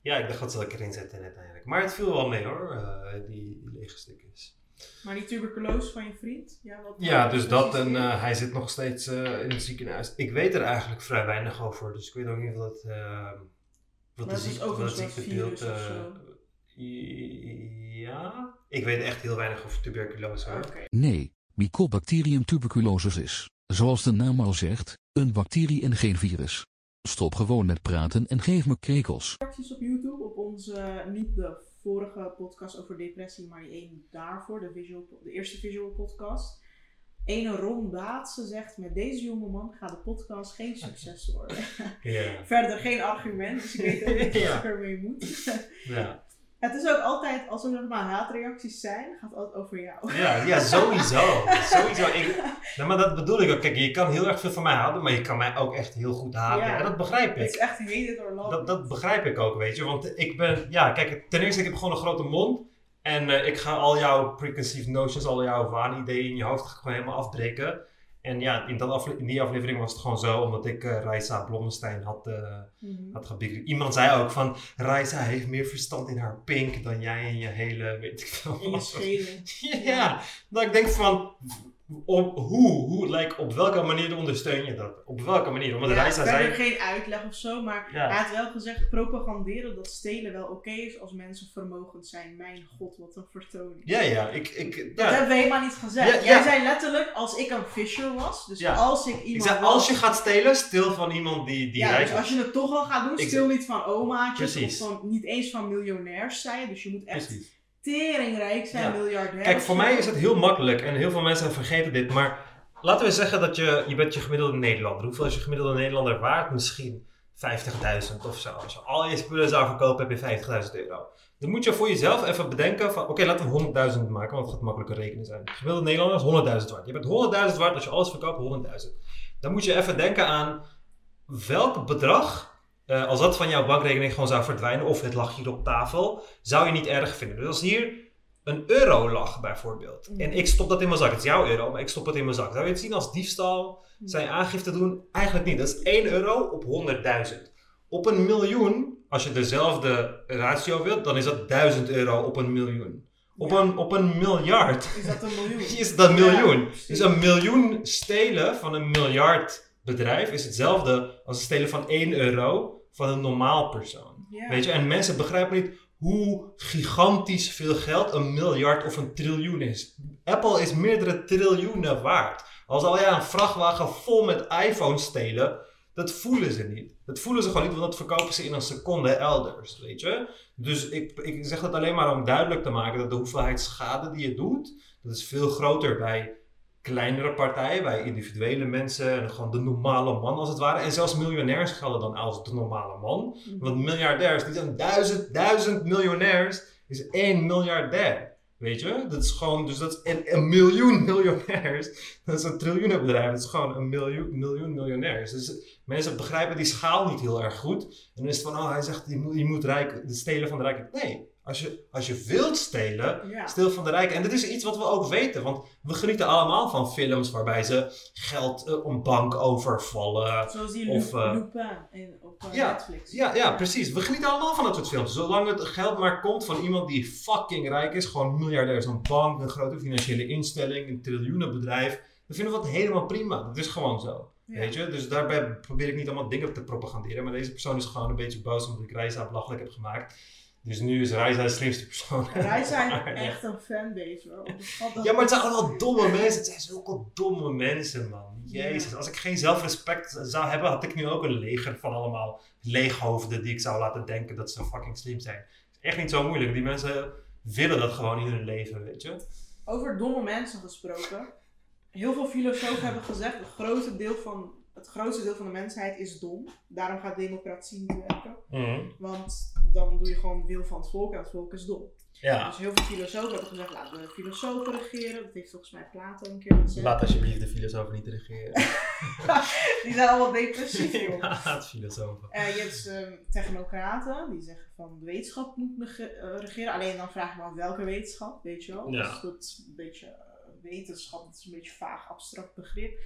Ja, ik dacht dat ze dat erin zetten uiteindelijk. Maar het viel wel mee hoor, uh, die, die lege stukjes. Maar die tuberculose van je vriend? Ja, wat ja dus dat en uh, hij zit nog steeds in het ziekenhuis. Ik weet er eigenlijk vrij weinig over, dus ik weet ook niet wat, wat maar de ziekte, ook wat een virus of zo. Ja, ik weet echt heel weinig over tuberculose hoor. Okay. Nee, Mycobacterium tuberculosis is, zoals de naam al zegt, een bacterie en geen virus. Stop gewoon met praten en geef me krekels. Reacties op YouTube op onze, niet de vorige podcast over depressie, maar die één daarvoor, de, visual, de eerste visual podcast. Ene Ron Baatse zegt, met deze jongeman gaat de podcast geen succes worden. Ja. *laughs* Verder geen argument, dus ik weet ook niet wat ik ermee moet. Ja. *laughs* Het is ook altijd, als er nog maar haatreacties zijn, gaat het altijd over jou. Ja, ja, sowieso. sowieso. Ik, nou, maar dat bedoel ik ook. Kijk, je kan heel erg veel van mij houden, maar je kan mij ook echt heel goed haten. Ja. En dat begrijp Het is ik. echt or love Dat, dat begrijp ik ook, weet je. Want ik ben, ja, kijk, ten eerste, ik heb gewoon een grote mond. En eh, ik ga al jouw preconceived notions, al jouw waanideeën in je hoofd gewoon helemaal afbreken. En ja, in, dat in die aflevering was het gewoon zo, omdat ik eh Raisa Blommestein had, Mhm. had gebied. Iemand zei ook van, Raisa heeft meer verstand in haar pink dan jij in je hele, weet ik veel In je schedel. *laughs* Ja, dat ik denk van, op, hoe, hoe, like, op welke manier ondersteun je dat? Op welke manier? Omdat Ja, zei, geen uitleg of zo, maar Ja. hij had wel gezegd, propaganderen dat stelen wel oké is als mensen vermogend zijn. Mijn god, wat een vertoning. ja, ja, ik, ik, Dat hebben we helemaal niet gezegd. Ja, Jij zei letterlijk, als ik een Fisher was, dus als ik Ik iemand zei, was, als je gaat stelen, stil van iemand die, die ja, rijk dus als je het toch al gaat doen, Ik- stil niet van omaatjes Precies. of van, niet eens van miljonairs zijn. Dus je moet echt Precies. Teringrijk zijn, Ja. Kijk, voor mij is het heel makkelijk en heel veel mensen vergeten dit, maar laten we zeggen dat je, je bent je gemiddelde Nederlander. Hoeveel is je gemiddelde Nederlander waard? Misschien 50.000 of zo. Als je al je spullen zou verkopen, heb je 50.000 euro. Dan moet je voor jezelf even bedenken van, oké, laten we 100.000 maken, want het gaat makkelijker rekenen zijn. Gemiddelde Nederlander is 100.000 waard. Je bent 100.000 waard als je alles verkoopt, 100.000. Dan moet je even denken aan welk bedrag, eh, als dat van jouw bankrekening gewoon zou verdwijnen, of het lag hier op tafel, zou je niet erg vinden. Dus als hier een euro lag bijvoorbeeld, en ik stop dat in mijn zak, het is jouw euro, maar ik stop het in mijn zak. Zou je het zien als diefstal? Zijn aangifte doen? Eigenlijk niet. Dat is 1 euro op 100.000. Op een miljoen, als je dezelfde ratio wilt, dan is dat 1000 euro op een miljoen. Op, Ja. een, op een miljard Is dat een miljoen? *laughs* is dat miljoen. Ja, dus een miljoen stelen van een miljard bedrijf is hetzelfde als het stelen van 1 euro van een normaal persoon. Weet je, en mensen begrijpen niet hoe gigantisch veel geld een miljard of een triljoen is. Apple is meerdere triljoenen waard. Als al jij een vrachtwagen vol met iPhones stelen, dat voelen ze niet. Dat voelen ze gewoon niet, want dat verkopen ze in een seconde elders, weet je. Dus ik, ik zeg dat alleen maar om duidelijk te maken dat de hoeveelheid schade die je doet, dat is veel groter bij kleinere partijen, bij individuele mensen en gewoon de normale man als het ware. En zelfs miljonairs gelden dan als de normale man. Mhm. Want miljardairs, die zijn duizend, duizend miljonairs, is één miljardair. Weet je? Dat is gewoon, dus dat is een, een miljoen *laughs* miljonairs. Dat is een triljoenenbedrijf. Dat is gewoon een miljoen, miljoen miljonairs. Dus mensen begrijpen die schaal niet heel erg goed. En dan is het van, oh, hij zegt, je moet, je moet rijk, de stelen van de rijken. Nee, als je, als je wilt stelen, Ja. Stil van de Rijken. En dit is iets wat we ook weten, want we genieten allemaal van films waarbij ze geld eh, om bank overvallen. Zoals die Of, Lupin in, op eh, Ja, Netflix. Ja, ja, precies. We genieten allemaal van dat soort films. Zolang het geld maar komt van iemand die fucking rijk is, gewoon miljardair, zo'n bank, een grote financiële instelling, een triljoenenbedrijf, dan vinden we dat helemaal prima. Dat is gewoon zo. Ja. Weet je? Dus daarbij probeer ik niet allemaal dingen te propaganderen. Maar deze persoon is gewoon een beetje boos omdat ik Reisa belachelijk heb gemaakt. Dus nu is Reisa de slimste persoon. Wij zijn *laughs* echt een fanbase hoor. Ja, maar het zijn allemaal domme mensen. Het zijn zulke domme mensen, man. Jezus, als ik geen zelfrespect zou hebben, had ik nu ook een leger van allemaal leeghoofden die ik zou laten denken dat ze fucking slim zijn. Het is echt niet zo moeilijk. Die mensen willen dat gewoon in hun leven, weet je. Over domme mensen gesproken. Heel veel filosofen hebben gezegd, het grote deel van het grootste deel van de mensheid is dom. Daarom gaat democratie niet werken. Mhm. Want dan doe je gewoon wil van het volk en het volk is dom. Ja, Dus heel veel filosofen hebben gezegd, laten we filosofen regeren. Dat heeft volgens mij Plato een keer gezegd. laat alsjeblieft de filosofen niet regeren. *laughs* Die zijn allemaal depressief, *laughs* joh. ja, filosofen. Eh, je hebt ehm, technocraten die zeggen van de wetenschap moet nege- eh, regeren. Alleen dan vraag ik me af welke wetenschap, weet je wel. Ja. Dus dat is een beetje eh, wetenschap, dat is een beetje vaag, abstract begrip.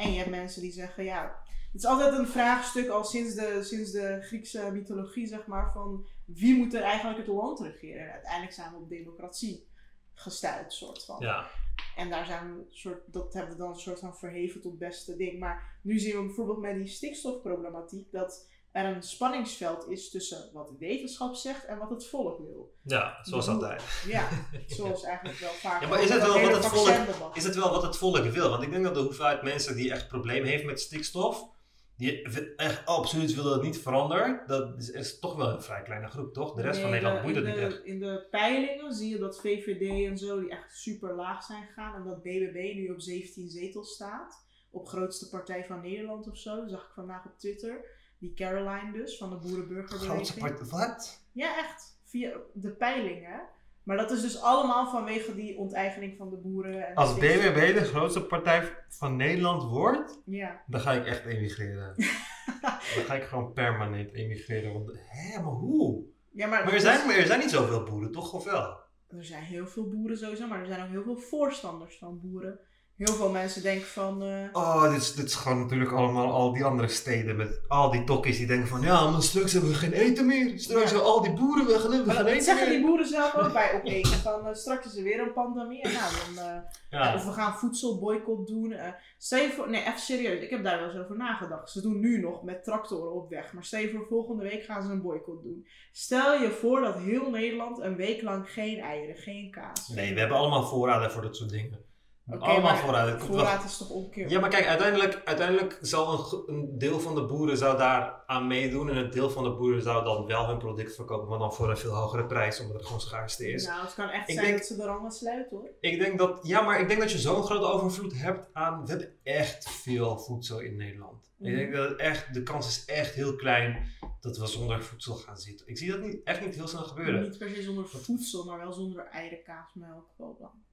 En je hebt mensen die zeggen, ja, het is altijd een vraagstuk al sinds de, sinds de Griekse mythologie, zeg maar, van wie moet er eigenlijk het land regeren? En uiteindelijk zijn we op democratie gestuurd, soort van. Ja, En daar zijn we soort, dat hebben we dan een soort van verheven tot beste ding. Maar nu zien we bijvoorbeeld met die stikstofproblematiek dat er een spanningsveld is tussen wat de wetenschap zegt en wat het volk wil. ja zoals altijd. Ja, zoals eigenlijk wel vaak. Ja, maar is het dat wel wat het volk-. Is het wel wat het volk wil? Want ik denk dat de hoeveelheid mensen die echt probleem heeft met stikstof, die echt absoluut willen dat niet verandert, dat is, is toch wel een vrij kleine groep, toch? De rest van Nederland het in niet echt. In de peilingen zie je dat VVD en zo, die echt super laag zijn gegaan. En dat BBB nu op 17 zetels staat. Op grootste partij van Nederland of zo. zag ik vandaag op Twitter. Die Caroline dus, van de Boerenburgerbeweging. Wat? Ja, echt. Via de peilingen. Maar dat is dus allemaal vanwege die onteigening van de boeren. En Als de BBB de grootste partij van Nederland wordt, Ja. dan ga ik echt emigreren. *laughs* dan ga ik gewoon permanent emigreren. Want, hè, maar hoe? ja maar, Maar er zijn, maar er zijn niet zoveel boeren, toch? Of wel? er zijn heel veel boeren sowieso, maar er zijn ook heel veel voorstanders van boeren. Heel veel mensen denken van... eh, Oh, dit is, dit is gewoon natuurlijk allemaal al die andere steden met al die tokkies die denken van ja, maar straks hebben we geen eten meer. Straks Ja. al die boeren weg en we maar eten zeggen die boeren zelf ook *laughs* bij één. Van eh, straks is er weer een pandemie. En nou, dan, eh, ja, of we gaan voedselboycott doen. stel je voor, nee, even serieus. Ik heb daar wel eens over nagedacht. Ze doen nu nog met tractoren op weg. Maar stel je voor, volgende week gaan ze een boycott doen. Stel je voor dat heel Nederland een week lang geen eieren, geen kaas. Nee, we hebben allemaal voorraden voor dat soort dingen. Oké, allemaal voorraden. Het Voorraad is toch omkeer. Ja, maar kijk, uiteindelijk, uiteindelijk zal een, een deel van de boeren zou daar aan meedoen en een deel van de boeren zou dan wel hun product verkopen, maar dan voor een veel hogere prijs, omdat er gewoon schaarste is. Nou, het kan echt Ik zijn denk- dat ze de rangen sluiten hoor. Ik denk dat, ja, maar ik denk dat je zo'n grote overvloed hebt aan, we hebben echt veel voedsel in Nederland. Mhm. Ik denk dat het echt, de kans is echt heel klein dat we zonder voedsel gaan zitten. Ik zie dat niet, echt niet heel snel gebeuren. Niet per se zonder voedsel, maar wel zonder eieren, kaas, melk, boterham.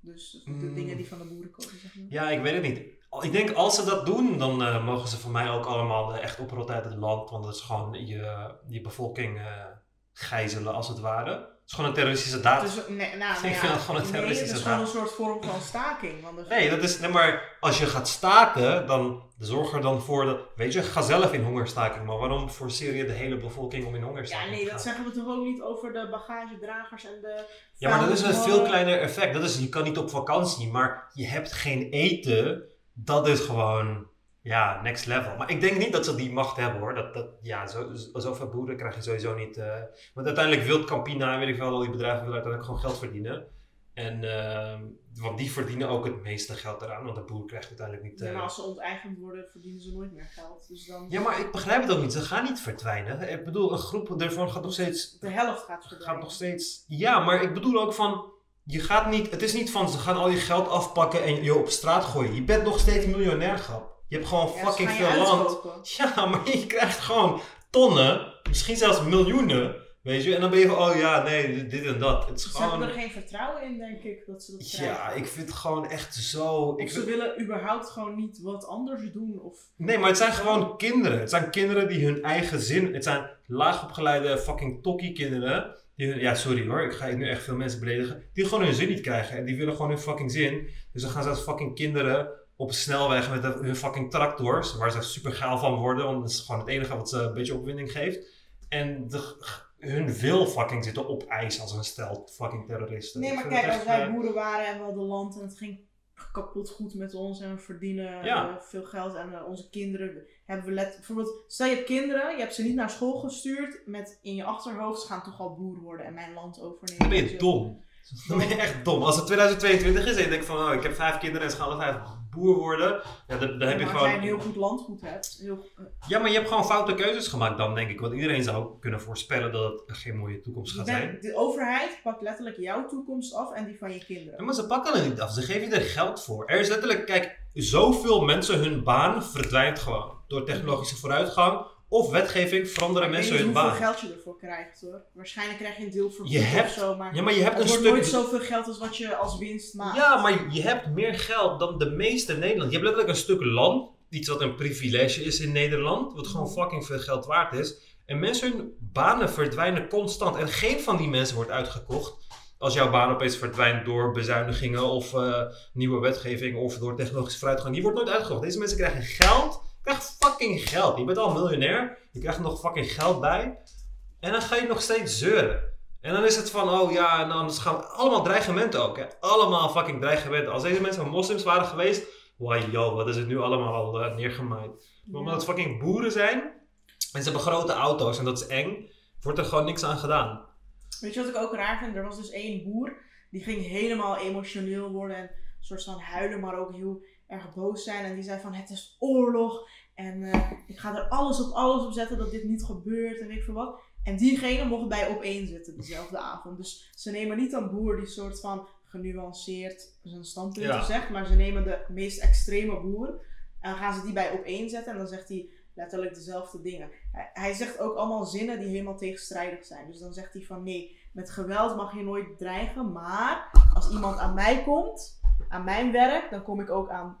Dus de Mm. dingen die van de boeren komen, zeg maar. Ja, ik weet het niet. Ik denk als ze dat doen, dan eh, mogen ze voor mij ook allemaal echt oprotten uit het land. Want dat is gewoon je, je bevolking eh, gijzelen als het ware. Het is gewoon een terroristische daad. Dus, nee, nou, Ik nou vind ja, dat gewoon een nee, terroristische het is gewoon daad. een soort vorm van staking. Want Nee, dat is, nee, maar als je gaat staken, dan zorg er dan voor dat. Weet je, ga zelf in hongerstaking. Maar waarom forceer je de hele bevolking om in ja, hongerstaking nee, te dat gaan? zeggen we toch ook niet over de bagagedragers en de. Ja, maar dat is een veel kleiner effect. Dat is, je kan niet op vakantie, maar je hebt geen eten. Dat is gewoon, ja, next level. Maar ik denk niet dat ze die macht hebben hoor. Dat, dat, ja, zo, zo- zoveel boeren krijg je sowieso niet. eh. want uiteindelijk wil Campina en weet ik wel, al die bedrijven willen uiteindelijk gewoon geld verdienen. En, ehm, want die verdienen ook het meeste geld eraan, want de boer krijgt uiteindelijk niet... Ja, eh, maar als ze onteigend worden, verdienen ze nooit meer geld. Dus dan. ja, maar ik begrijp het ook niet. Ze gaan niet verdwijnen. Ik bedoel, een groep ervan gaat nog steeds De helft gaat gaat verdwijnen. nog steeds. Ja, maar ik bedoel ook van. Je gaat niet. Het is niet van ze gaan al je geld afpakken en je op straat gooien. Je bent nog steeds miljonair, grap. Je hebt gewoon Ja, fucking veel land. Ja, maar je krijgt gewoon tonnen, misschien zelfs miljoenen. Weet je, en dan ben je van, oh ja, nee, dit en dat. Het is Ze hebben gewoon. er geen vertrouwen in, denk ik, dat ze dat krijgen. Ja, ik vind het gewoon echt zo. Ik ze vind- willen überhaupt gewoon niet wat anders doen. Of... Nee, maar het zijn gewoon kinderen. Het zijn kinderen die hun eigen zin. Het zijn laagopgeleide fucking tokkie kinderen. Die hun, ja, sorry hoor, ik ga nu echt veel mensen beledigen. Die gewoon hun zin niet krijgen. En die willen gewoon hun fucking zin. Dus dan gaan ze als fucking kinderen op een snelweg met hun fucking tractors. Waar ze super gaal van worden. Want dat is gewoon het enige wat ze een beetje opwinding geeft. En de, hun wil fucking zitten op ijs als een stel fucking terroristen. Nee, maar kijk, als wij eh, boeren waren en we hadden land en het ging kapot goed met ons en we verdienen Ja. eh, veel geld en eh, onze kinderen hebben we let bijvoorbeeld stel je hebt kinderen je hebt ze niet naar school gestuurd met in je achterhoofd ze gaan toch al boer worden en mijn land overnemen Dan ben je dom. Dan ben je echt dom. Als het 2022 is en je denkt van, oh, ik heb vijf kinderen en ze gaan alle vijf boer worden. Ja, dan, dan heb je gewoon... als jij een heel goed landgoed hebt, heel, eh, Ja, maar je hebt gewoon foute keuzes gemaakt dan, denk ik. Want iedereen zou kunnen voorspellen dat het geen mooie toekomst gaat zijn. de overheid pakt letterlijk jouw toekomst af en die van je kinderen. Ja, maar ze pakken het niet af. Ze geven je er geld voor. Er is letterlijk, kijk, zoveel mensen hun baan verdwijnt gewoon. Door technologische vooruitgang of wetgeving veranderen Ik weet mensen niet hun hoeveel baan. geld je ervoor krijgt hoor. Waarschijnlijk krijg je een deel voor Je hebt- of zo, maar, Ja, maar je hebt het een wordt stuk... nooit zoveel geld als wat je als winst maakt. Ja, maar je hebt meer geld dan de meeste Nederlanders. Je hebt letterlijk een stuk land, iets wat een privilege is in Nederland, wat gewoon fucking veel geld waard is. En mensen hun banen verdwijnen constant. En geen van die mensen wordt uitgekocht. Als jouw baan opeens verdwijnt door bezuinigingen of eh, nieuwe wetgeving of door technologische vooruitgang. Die wordt nooit uitgekocht. Deze mensen krijgen geld. Krijgen fucking geld. Je bent al miljonair. Je krijgt nog fucking geld bij. En dan ga je nog steeds zeuren. En dan is het van, oh ja, en dan gaan we, allemaal dreigementen ook. Hè? Allemaal fucking dreigementen. Als deze mensen moslims waren geweest, why yo, wat is het nu allemaal al eh, neergemaaid. Maar Omdat het fucking boeren zijn en ze hebben grote auto's en dat is eng, wordt er gewoon niks aan gedaan. Weet je wat ik ook raar vind? Er was dus één boer, die ging helemaal emotioneel worden en een soort van huilen, maar ook heel erg boos zijn. En die zei van, het is oorlog en eh, ik ga er alles op alles op zetten dat dit niet gebeurt en weet ik veel wat. En diegene mocht bij op één zitten dezelfde avond. Dus ze nemen niet een boer die soort van genuanceerd zijn standpunten Ja. zegt, maar ze nemen de meest extreme boer en dan gaan ze die bij op één zetten en dan zegt hij letterlijk dezelfde dingen. Hij, hij zegt ook allemaal zinnen die helemaal tegenstrijdig zijn. Dus dan zegt hij van nee, met geweld mag je nooit dreigen, maar als iemand aan mij komt, aan mijn werk, dan kom ik ook aan.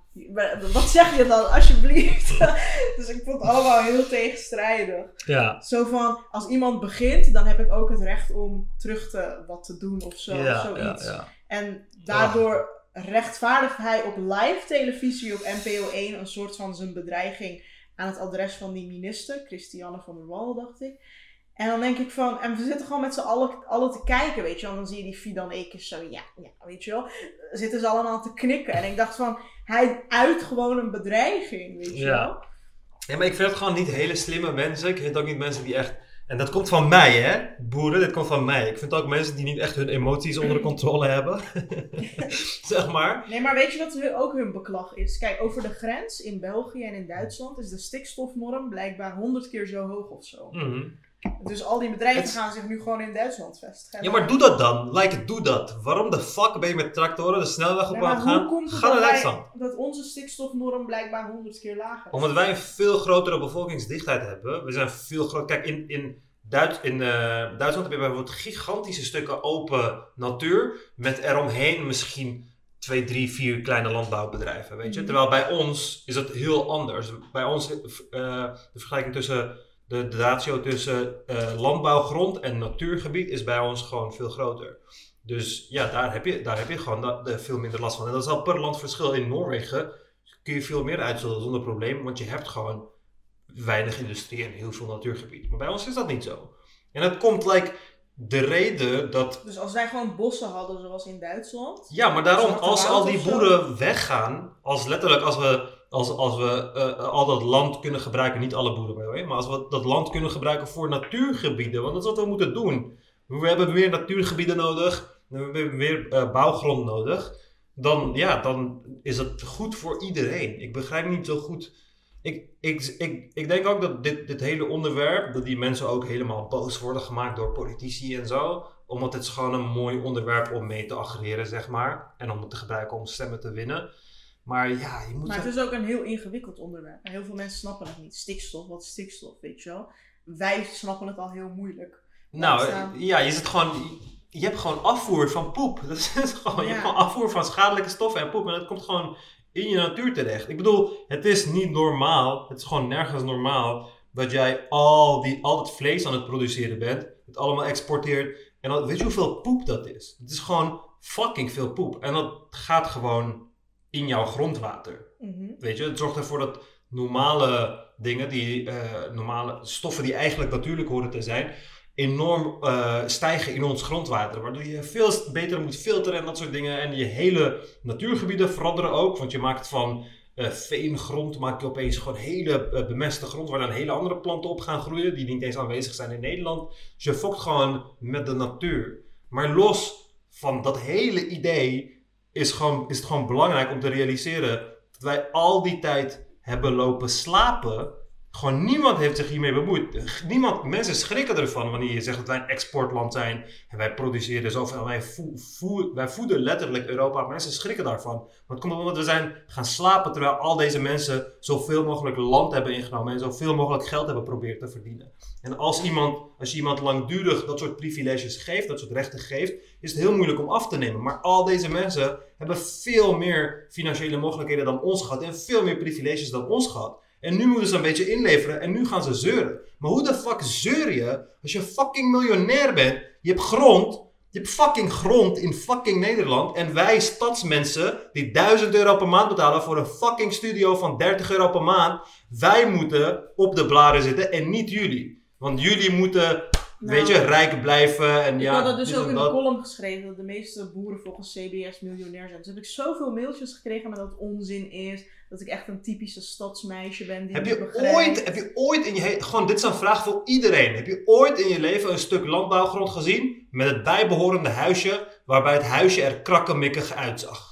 Wat zeg je dan, alsjeblieft? *laughs* dus ik vond het allemaal heel tegenstrijdig. Ja, Zo van, als iemand begint, dan heb ik ook het recht om terug te wat te doen of zo. ja, zoiets. ja, ja. En daardoor rechtvaardigt hij op live televisie op NPO 1 een soort van zijn bedreiging aan het adres van die minister, Christiane van der Wal, dacht ik. En dan denk ik van, en we zitten gewoon met z'n allen, allen te kijken, weet je wel. En dan zie je die Fidan Ekers zo, ja, ja, weet je wel. Zitten ze allemaal te knikken. En ik dacht van, hij uit gewoon een bedreiging, weet je Ja. wel. Ja, maar ik vind het gewoon niet hele slimme mensen. Ik vind ook niet mensen die echt... En dat komt van mij, hè? Boeren, dit komt van mij. Ik vind ook mensen die niet echt hun emoties onder controle *laughs* hebben. *laughs* zeg maar. Nee, maar weet je wat ook hun beklag is? Kijk, over de grens in België en in Duitsland is de stikstofnorm blijkbaar honderd keer zo hoog of zo. Mhm. Dus al die bedrijven Het- gaan zich nu gewoon in Duitsland vestigen. Ja, maar doe dat dan. Like, doe dat. Waarom de fuck ben je met tractoren de snelweg op Nee, aan het gaan? Ga naar dat, Duitsland. dat onze stikstofnorm blijkbaar honderd keer lager is? Omdat wij een veel grotere bevolkingsdichtheid hebben. We zijn veel groter. Kijk, in, in, Duits, in eh, Duitsland heb je bijvoorbeeld gigantische stukken open natuur. Met eromheen misschien twee, drie, vier kleine landbouwbedrijven. Weet je? Mhm. Terwijl bij ons is het heel anders. Bij ons, eh, de vergelijking tussen. De, de ratio tussen eh, landbouwgrond en natuurgebied is bij ons gewoon veel groter. Dus ja, daar heb je, daar heb je gewoon de- veel minder last van. En dat is al per land verschil. In Noorwegen kun je veel meer uitstoten zonder probleem, want je hebt gewoon weinig industrie en heel veel natuurgebied. Maar bij ons is dat niet zo. En dat komt, like, de reden dat... Dus als wij gewoon bossen hadden zoals in Duitsland. Ja, maar daarom, als al die boeren weggaan, als letterlijk, als we, als, als we eh, al dat land kunnen gebruiken, niet alle boeren maar als we dat land kunnen gebruiken voor natuurgebieden, want dat is wat we moeten doen. We hebben meer natuurgebieden nodig, we hebben meer eh, bouwgrond nodig. Dan, ja, dan is het goed voor iedereen. Ik begrijp niet zo goed. Ik, ik, ik, ik denk ook dat dit, dit hele onderwerp, dat die mensen ook helemaal boos worden gemaakt door politici en zo. Omdat het gewoon een mooi onderwerp om mee te aggreren, zeg maar. En om het te gebruiken om stemmen te winnen. Maar ja, je moet... Maar het is ook een heel ingewikkeld onderwerp. En heel veel mensen snappen het niet. Stikstof, wat is stikstof, weet je wel? Wij snappen het al heel moeilijk. Nou, ja, je zit gewoon... Je hebt gewoon afvoer van poep. *laughs* Dat is gewoon, Je hebt gewoon afvoer van schadelijke stoffen en poep. En dat komt gewoon in je natuur terecht. Ik bedoel, het is niet normaal. Het is gewoon nergens normaal dat jij al, die, al het vlees aan het produceren bent. Het allemaal exporteert. En dan, weet je hoeveel poep dat is? Het is gewoon fucking veel poep. En dat gaat gewoon in jouw grondwater. Mhm. Weet je, het zorgt ervoor dat normale dingen, die, eh, normale stoffen die eigenlijk natuurlijk horen te zijn, enorm eh, stijgen in ons grondwater. Waardoor je veel beter moet filteren en dat soort dingen. En je hele natuurgebieden veranderen ook. Want je maakt van eh veengrond, maak je opeens gewoon hele bemeste grond waar dan hele andere planten op gaan groeien. Die niet eens aanwezig zijn in Nederland. Dus je fokt gewoon met de natuur. Maar los van dat hele idee is, gewoon, is het gewoon belangrijk om te realiseren dat wij al die tijd hebben lopen slapen. Gewoon niemand heeft zich hiermee bemoeid. Niemand, mensen schrikken ervan wanneer je zegt dat wij een exportland zijn. En wij produceren zoveel. Wij, vo, wij voeden letterlijk Europa. Mensen schrikken daarvan. Het komt omdat we zijn gaan slapen terwijl al deze mensen zoveel mogelijk land hebben ingenomen. En zoveel mogelijk geld hebben proberen te verdienen. En als, iemand, als je iemand langdurig dat soort privileges geeft, dat soort rechten geeft, is het heel moeilijk om af te nemen. Maar al deze mensen hebben veel meer financiële mogelijkheden dan ons gehad. En veel meer privileges dan ons gehad. En nu moeten ze een beetje inleveren en nu gaan ze zeuren. Maar hoe de fuck zeur je als je fucking miljonair bent? Je hebt grond. Je hebt fucking grond in fucking Nederland. En wij stadsmensen die 1000 euro per maand betalen voor een fucking studio van 30 euro per maand. Wij moeten op de blaren zitten en niet jullie. Want jullie moeten Weet je, nou, rijk blijven en ik ja. Ik had dat dus ook in de column geschreven dat de meeste boeren volgens CBS miljonair zijn. Dus heb ik zoveel mailtjes gekregen met dat het onzin is. Dat ik echt een typische stadsmeisje ben die heb je ooit, Heb je ooit in je gewoon dit is een vraag voor iedereen. Heb je ooit in je leven een stuk landbouwgrond gezien met het bijbehorende huisje waarbij het huisje er krakkemikkig uitzag?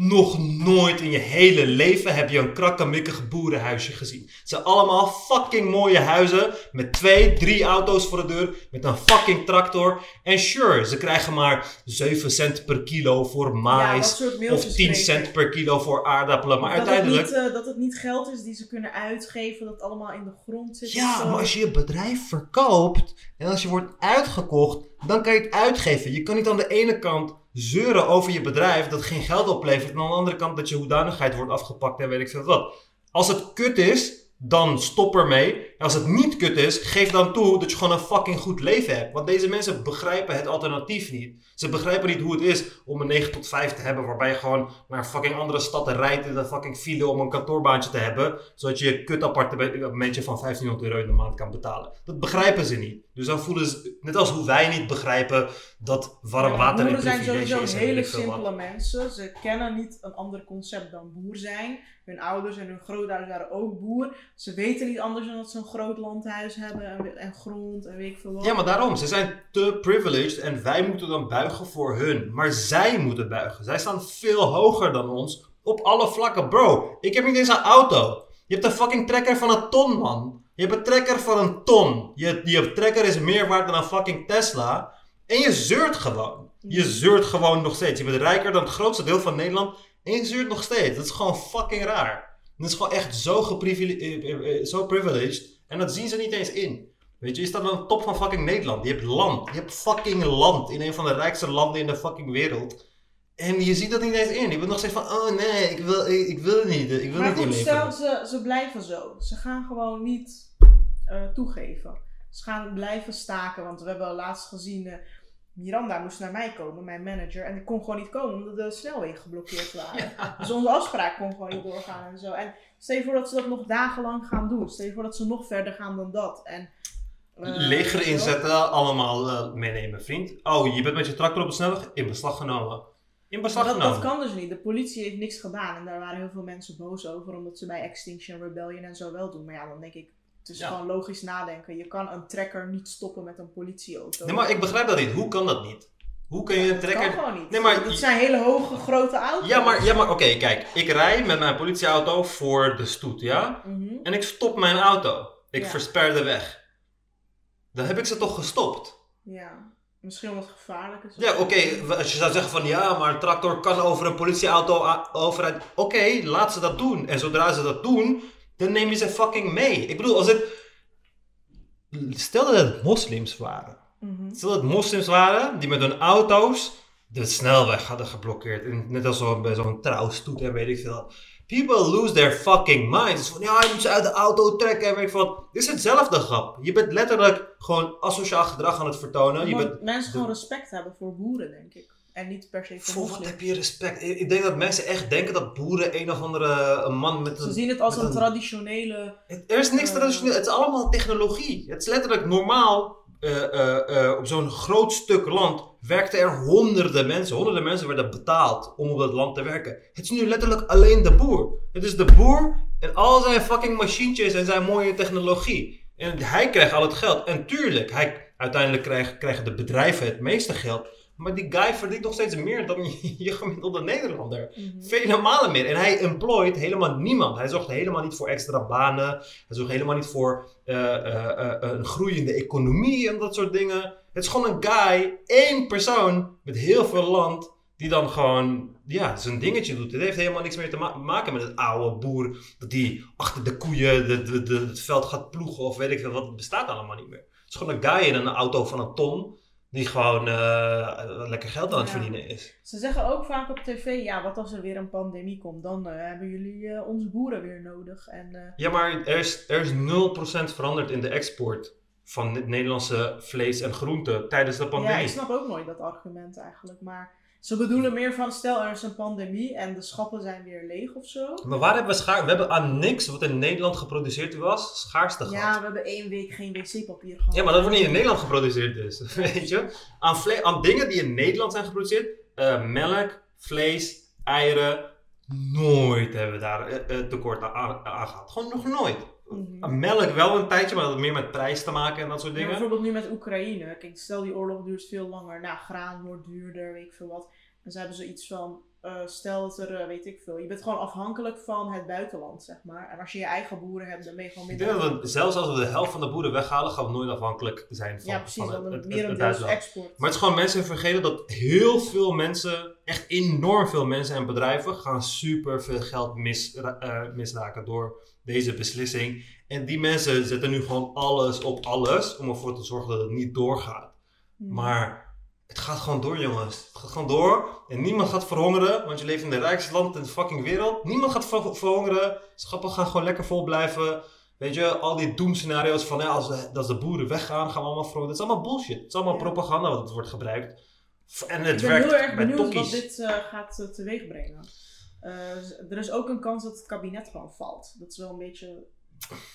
Nog nooit in je hele leven heb je een krakkemikkig boerenhuisje gezien. Het zijn allemaal fucking mooie huizen met twee, drie auto's voor de deur, met een fucking tractor. En sure, ze krijgen maar 7 cent per kilo voor mais of 10 cent per kilo voor aardappelen. Maar dat uiteindelijk... Het niet, uh, dat het niet geld is die ze kunnen uitgeven, dat het allemaal in de grond zit. Ja, maar als je je bedrijf verkoopt en als je wordt uitgekocht, dan kan je het uitgeven. Je kan niet aan de ene kant zeuren over je bedrijf dat geen geld oplevert. En aan de andere kant dat je hoedanigheid wordt afgepakt en weet ik veel wat. Als het kut is, dan stop ermee. Als het niet kut is, geef dan toe dat je gewoon een fucking goed leven hebt. Want deze mensen begrijpen het alternatief niet. Ze begrijpen niet hoe het is om een 9 tot 5 te hebben, waarbij je gewoon naar een fucking andere stad rijdt in een fucking file om een kantoorbaantje te hebben, zodat je je kut appartementje van 1500 euro in de maand kan betalen. Dat begrijpen ze niet. Dus dan voelen ze, net als hoe wij niet begrijpen dat warm water ja, privilege is. zijn sowieso hele simpele mensen. Ze kennen niet een ander concept dan boer zijn. Hun ouders en hun grootouders waren ook boer. Ze weten niet anders dan dat ze een groot landhuis hebben en, en grond en weet ik veel wat. Ja, maar daarom. Ze zijn te privileged en wij moeten dan buigen voor hun. Maar zij moeten buigen. Zij staan veel hoger dan ons op alle vlakken. Bro, ik heb niet eens een auto. Je hebt een fucking trekker van een ton, man. Je hebt een trekker van een ton. Je, je trekker is meer waard dan een fucking Tesla. En je zeurt gewoon. Je zeurt gewoon nog steeds. Je bent rijker dan het grootste deel van Nederland. En je zeurt nog steeds. Dat is gewoon fucking raar. Dat is gewoon echt zo, eh, eh, eh, zo privileged. En dat zien ze niet eens in. Weet je, je staat aan de top van fucking Nederland. Je hebt land. Je hebt fucking land in een van de rijkste landen in de fucking wereld. En je ziet dat niet eens in. Je bent nog steeds van, oh nee, ik wil, ik, wil het niet. Ik wil maar niet goed, stel, ze, ze blijven zo. Ze gaan gewoon niet toegeven. Ze gaan blijven staken. Want we hebben laatst gezien, Miranda moest naar mij komen, mijn manager. En ik kon gewoon niet komen omdat de snelwegen geblokkeerd *laughs* waren. Dus onze afspraak kon gewoon niet doorgaan en zo. En stel je voor dat ze dat nog dagenlang gaan doen. Stel je voor dat ze nog verder gaan dan dat. En, uh, Leger inzetten, allemaal uh, meenemen, vriend. Oh, je bent met je tractor op de snelweg in beslag genomen. In beslag dat, genomen. Dat kan dus niet. De politie heeft niks gedaan. En daar waren heel veel mensen boos over. Omdat ze bij Extinction Rebellion en zo wel doen. Maar ja, dan denk ik, het is gewoon logisch nadenken. Je kan een trekker niet stoppen met een politieauto. Nee, maar ik begrijp dat niet. Hoe kan dat niet? Hoe kun je een trekker... Dat kan gewoon niet. Nee, maar... Dat zijn hele hoge, grote auto's. Ja, maar, ja, maar oké, kijk. Ik rij met mijn politieauto voor de stoet, ja? Mhm. En ik stop mijn auto. Ik versper de weg. Dan heb ik ze toch gestopt? Ja. Misschien wat gevaarlijk is. Ja, oké. Als je zou zeggen van ja, maar een tractor kan over een politieauto over. Oké, laat ze dat doen. En zodra ze dat doen, dan neem je ze fucking mee. Ik bedoel, als het. Stel dat het moslims waren. Mhm. Stel dat het moslims waren die met hun auto's de snelweg hadden geblokkeerd. Net als zo, bij zo'n trouwstoet en weet ik veel. People lose their fucking minds. Van ja, je moet ze uit de auto trekken en weet ik veel. Dit is hetzelfde grap. Je bent letterlijk gewoon asociaal gedrag aan het vertonen. Je bent, mensen gewoon respect hebben voor boeren, denk ik. En niet per se voor wat heb je respect? Ik denk dat mensen echt denken dat boeren een of andere een man met een... Ze zien het als een, traditionele... er is niks uh, traditioneel. Het is allemaal technologie. Het is letterlijk normaal. Uh, uh, op zo'n groot stuk land werkten er honderden mensen. Honderden mensen werden betaald om op dat land te werken. Het is nu letterlijk alleen de boer. Het is de boer en al zijn fucking machientjes en zijn mooie technologie. En hij krijgt al het geld. En tuurlijk, hij, uiteindelijk krijgen, krijgen de bedrijven het meeste geld. Maar die guy verdient nog steeds meer dan je, *laughs* je gemiddelde Nederlander. Mhm. Vele malen meer. En hij employt helemaal niemand. Hij zorgt helemaal niet voor extra banen. Hij zorgt helemaal niet voor eh, eh, eh, een groeiende economie en dat soort dingen. Het is gewoon een guy, één persoon met heel veel land, die dan gewoon ja, zijn dingetje doet. Het heeft helemaal niks meer te ma- maken met het oude boer, dat die achter de koeien de, de, de, het veld gaat ploegen of weet ik veel wat. Het bestaat allemaal niet meer. Het is gewoon een guy in een auto van een ton, die gewoon eh, lekker geld aan het Ja. verdienen is. Ze zeggen ook vaak op tv, ja, wat als er weer een pandemie komt, dan eh, hebben jullie eh, onze boeren weer nodig. En Ja, maar er is, er is 0% veranderd in de export van Nederlandse vlees en groenten tijdens de pandemie. ja, ik snap ook nooit dat argument eigenlijk. Maar ze bedoelen meer van, stel er is een pandemie en de schappen zijn weer leeg of zo. Maar waar hebben we schaar? We hebben aan niks wat in Nederland geproduceerd was, schaarste Ja, gehad. we hebben één week geen wc-papier gehad. Ja, maar dat wordt niet in Nederland geproduceerd dus. *laughs* Weet je? Aan, vle- aan dingen die in Nederland zijn geproduceerd, eh, melk, vlees, eieren, nooit hebben we daar eh, eh, tekort aan, aan gehad. Gewoon nog nooit. Mhm. Melk wel een tijdje, maar dat had meer met prijs te maken en dat soort Ja, dingen. bijvoorbeeld nu met Oekraïne. Kijk, stel die oorlog duurt veel langer. Nou, graan wordt duurder, weet ik veel wat. En ze hebben zoiets van, eh, stel dat er, eh, weet ik veel. Je bent gewoon afhankelijk van het buitenland, zeg maar. En als je je eigen boeren hebt, dan ben je gewoon Ik minder... denk dat we, zelfs als we de helft van de boeren weghalen, gaan we nooit afhankelijk zijn van, ja, precies. van het, het, een het, export. Maar het is gewoon mensen vergeten dat heel veel mensen, echt enorm veel mensen en bedrijven, gaan super veel geld mis, eh, misraken door deze beslissing. En die mensen zetten nu gewoon alles op alles om ervoor te zorgen dat het niet doorgaat. Hmm. Maar het gaat gewoon door, jongens. Het gaat gewoon door. En niemand gaat verhongeren, want je leeft in het rijkste land in de fucking wereld. Niemand gaat ver- verhongeren. Schappen gaan gewoon lekker vol blijven. Weet je, al die doemscenario's van ja, als, de, als de boeren weggaan, gaan we allemaal verhongeren. Dat is allemaal bullshit. Het is allemaal Ja. propaganda wat wordt gebruikt. En het ik ben werkt heel erg benieuwd wat dit eh, gaat uh, teweeg brengen. Eh, er is ook een kans dat het kabinet gewoon valt. Dat is wel een beetje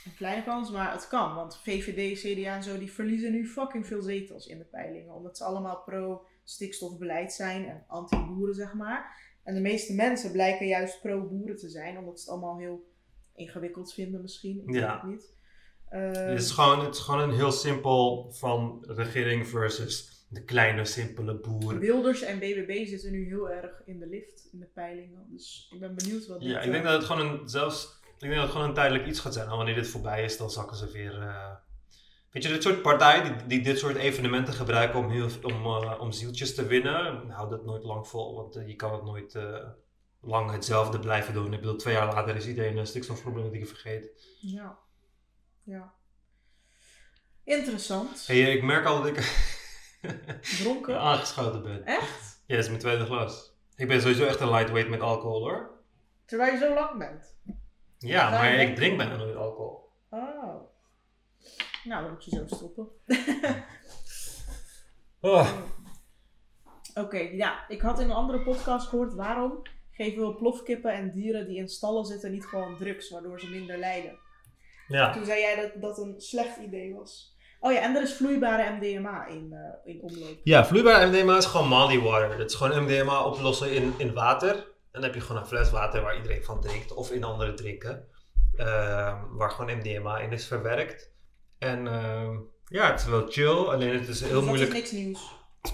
een kleine kans, maar het kan. Want VVD, CDA en zo, die verliezen nu fucking veel zetels in de peilingen. Omdat ze allemaal pro-stikstofbeleid zijn en anti-boeren, zeg maar. En de meeste mensen blijken juist pro-boeren te zijn, omdat ze het allemaal heel ingewikkeld vinden misschien. Ik weet Ja. het niet. Eh, Het is, gewoon, het is gewoon een heel simpel van regering versus de kleine, simpele boer. Wilders en BBB zitten nu heel erg in de lift in de peilingen. Dus ik ben benieuwd wat dit... Ja, ik eh, denk dat het gewoon een, zelfs, ik denk dat het gewoon een tijdelijk iets gaat zijn. En wanneer dit voorbij is, dan zakken ze weer. eh, Weet je, dit soort partijen die, die dit soort evenementen gebruiken om, heel, om, eh, om zieltjes te winnen, houdt het nooit lang vol. Want eh, je kan het nooit lang hetzelfde blijven doen. Ik bedoel, twee jaar later is iedereen een stikstofproblematiek vergeten. Ja. Ja. Interessant. Hey, ik merk al dat ik *laughs* Dronken. aangeschoten ben. Echt? Ja, dat is mijn tweede glas. Ik ben sowieso echt een lightweight met alcohol hoor. Terwijl je zo lang bent. Ja, maar ik drink bijna nooit alcohol. Oh. Nou, dan moet je zo stoppen. *laughs* Oh. Oké, ja. Ik had in een andere podcast gehoord waarom geven we plofkippen en dieren die in stallen zitten niet gewoon drugs, waardoor ze minder lijden. Ja. Toen zei jij dat dat een slecht idee was. Oh ja, en er is vloeibare MDMA in, eh, in omloop. Ja, vloeibare MDMA is gewoon Molly water. Dat is gewoon MDMA oplossen in, in water. Dan heb je gewoon een fles water waar iedereen van drinkt. Of in andere drinken. Ehm, waar gewoon MDMA in is verwerkt. En ehm, ja, het is wel chill. Alleen het is heel moeilijk. Is niks nieuws.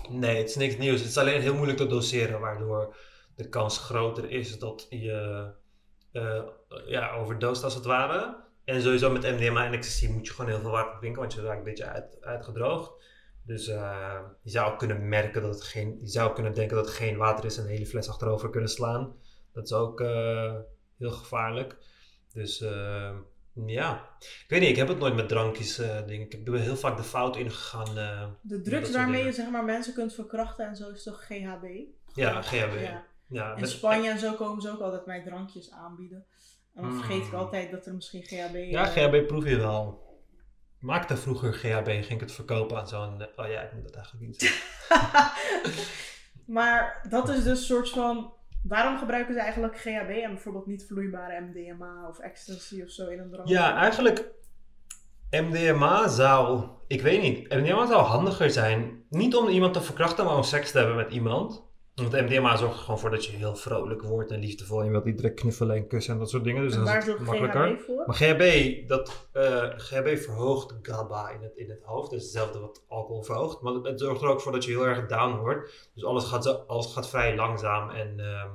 Nee, het is niks nieuws. Het is alleen heel moeilijk te doseren. Waardoor de kans groter is dat je eh ja, overdoost als het ware. En sowieso met MDMA en ecstasy moet je gewoon heel veel water drinken. Want je raakt een beetje uit, uitgedroogd. Dus eh, je zou kunnen merken dat het geen... Je zou kunnen denken dat het geen water is en een hele fles achterover kunnen slaan. Dat is ook eh, heel gevaarlijk. Dus eh, ja. Ik weet niet, ik heb het nooit met drankjes eh dingen. Ik ben heel vaak de fout ingegaan. eh De drugs waarmee je zeg maar mensen kunt verkrachten en zo is toch GHB? Ja, GHB. Ja. Ja, In met- Spanje en zo komen ze ook altijd mij drankjes aanbieden. En dan vergeet ik altijd dat er misschien GHB... Ja, eh, GHB proef je wel. Maakte vroeger GHB, ging ik het verkopen aan zo'n... Oh ja, ik moet dat eigenlijk niet *laughs* maar dat is dus een soort van... Waarom gebruiken ze eigenlijk GHB en bijvoorbeeld niet vloeibare MDMA of ecstasy of zo in een drank? Ja, eigenlijk... MDMA zou... Ik weet niet. MDMA zou handiger zijn. Niet om iemand te verkrachten, maar om seks te hebben met iemand. Want MDMA zorgt er gewoon voor dat je heel vrolijk wordt en liefdevol. En je wilt die direct knuffelen en kussen en dat soort dingen. Dus en dat waar zorgt makkelijker. GHB voor? Maar GHB, dat, eh, GHB verhoogt GABA in het, in het hoofd. Dat is hetzelfde wat alcohol verhoogt. Maar het, zorgt er ook voor dat je heel erg down wordt. Dus alles gaat, alles gaat vrij langzaam. En ehm,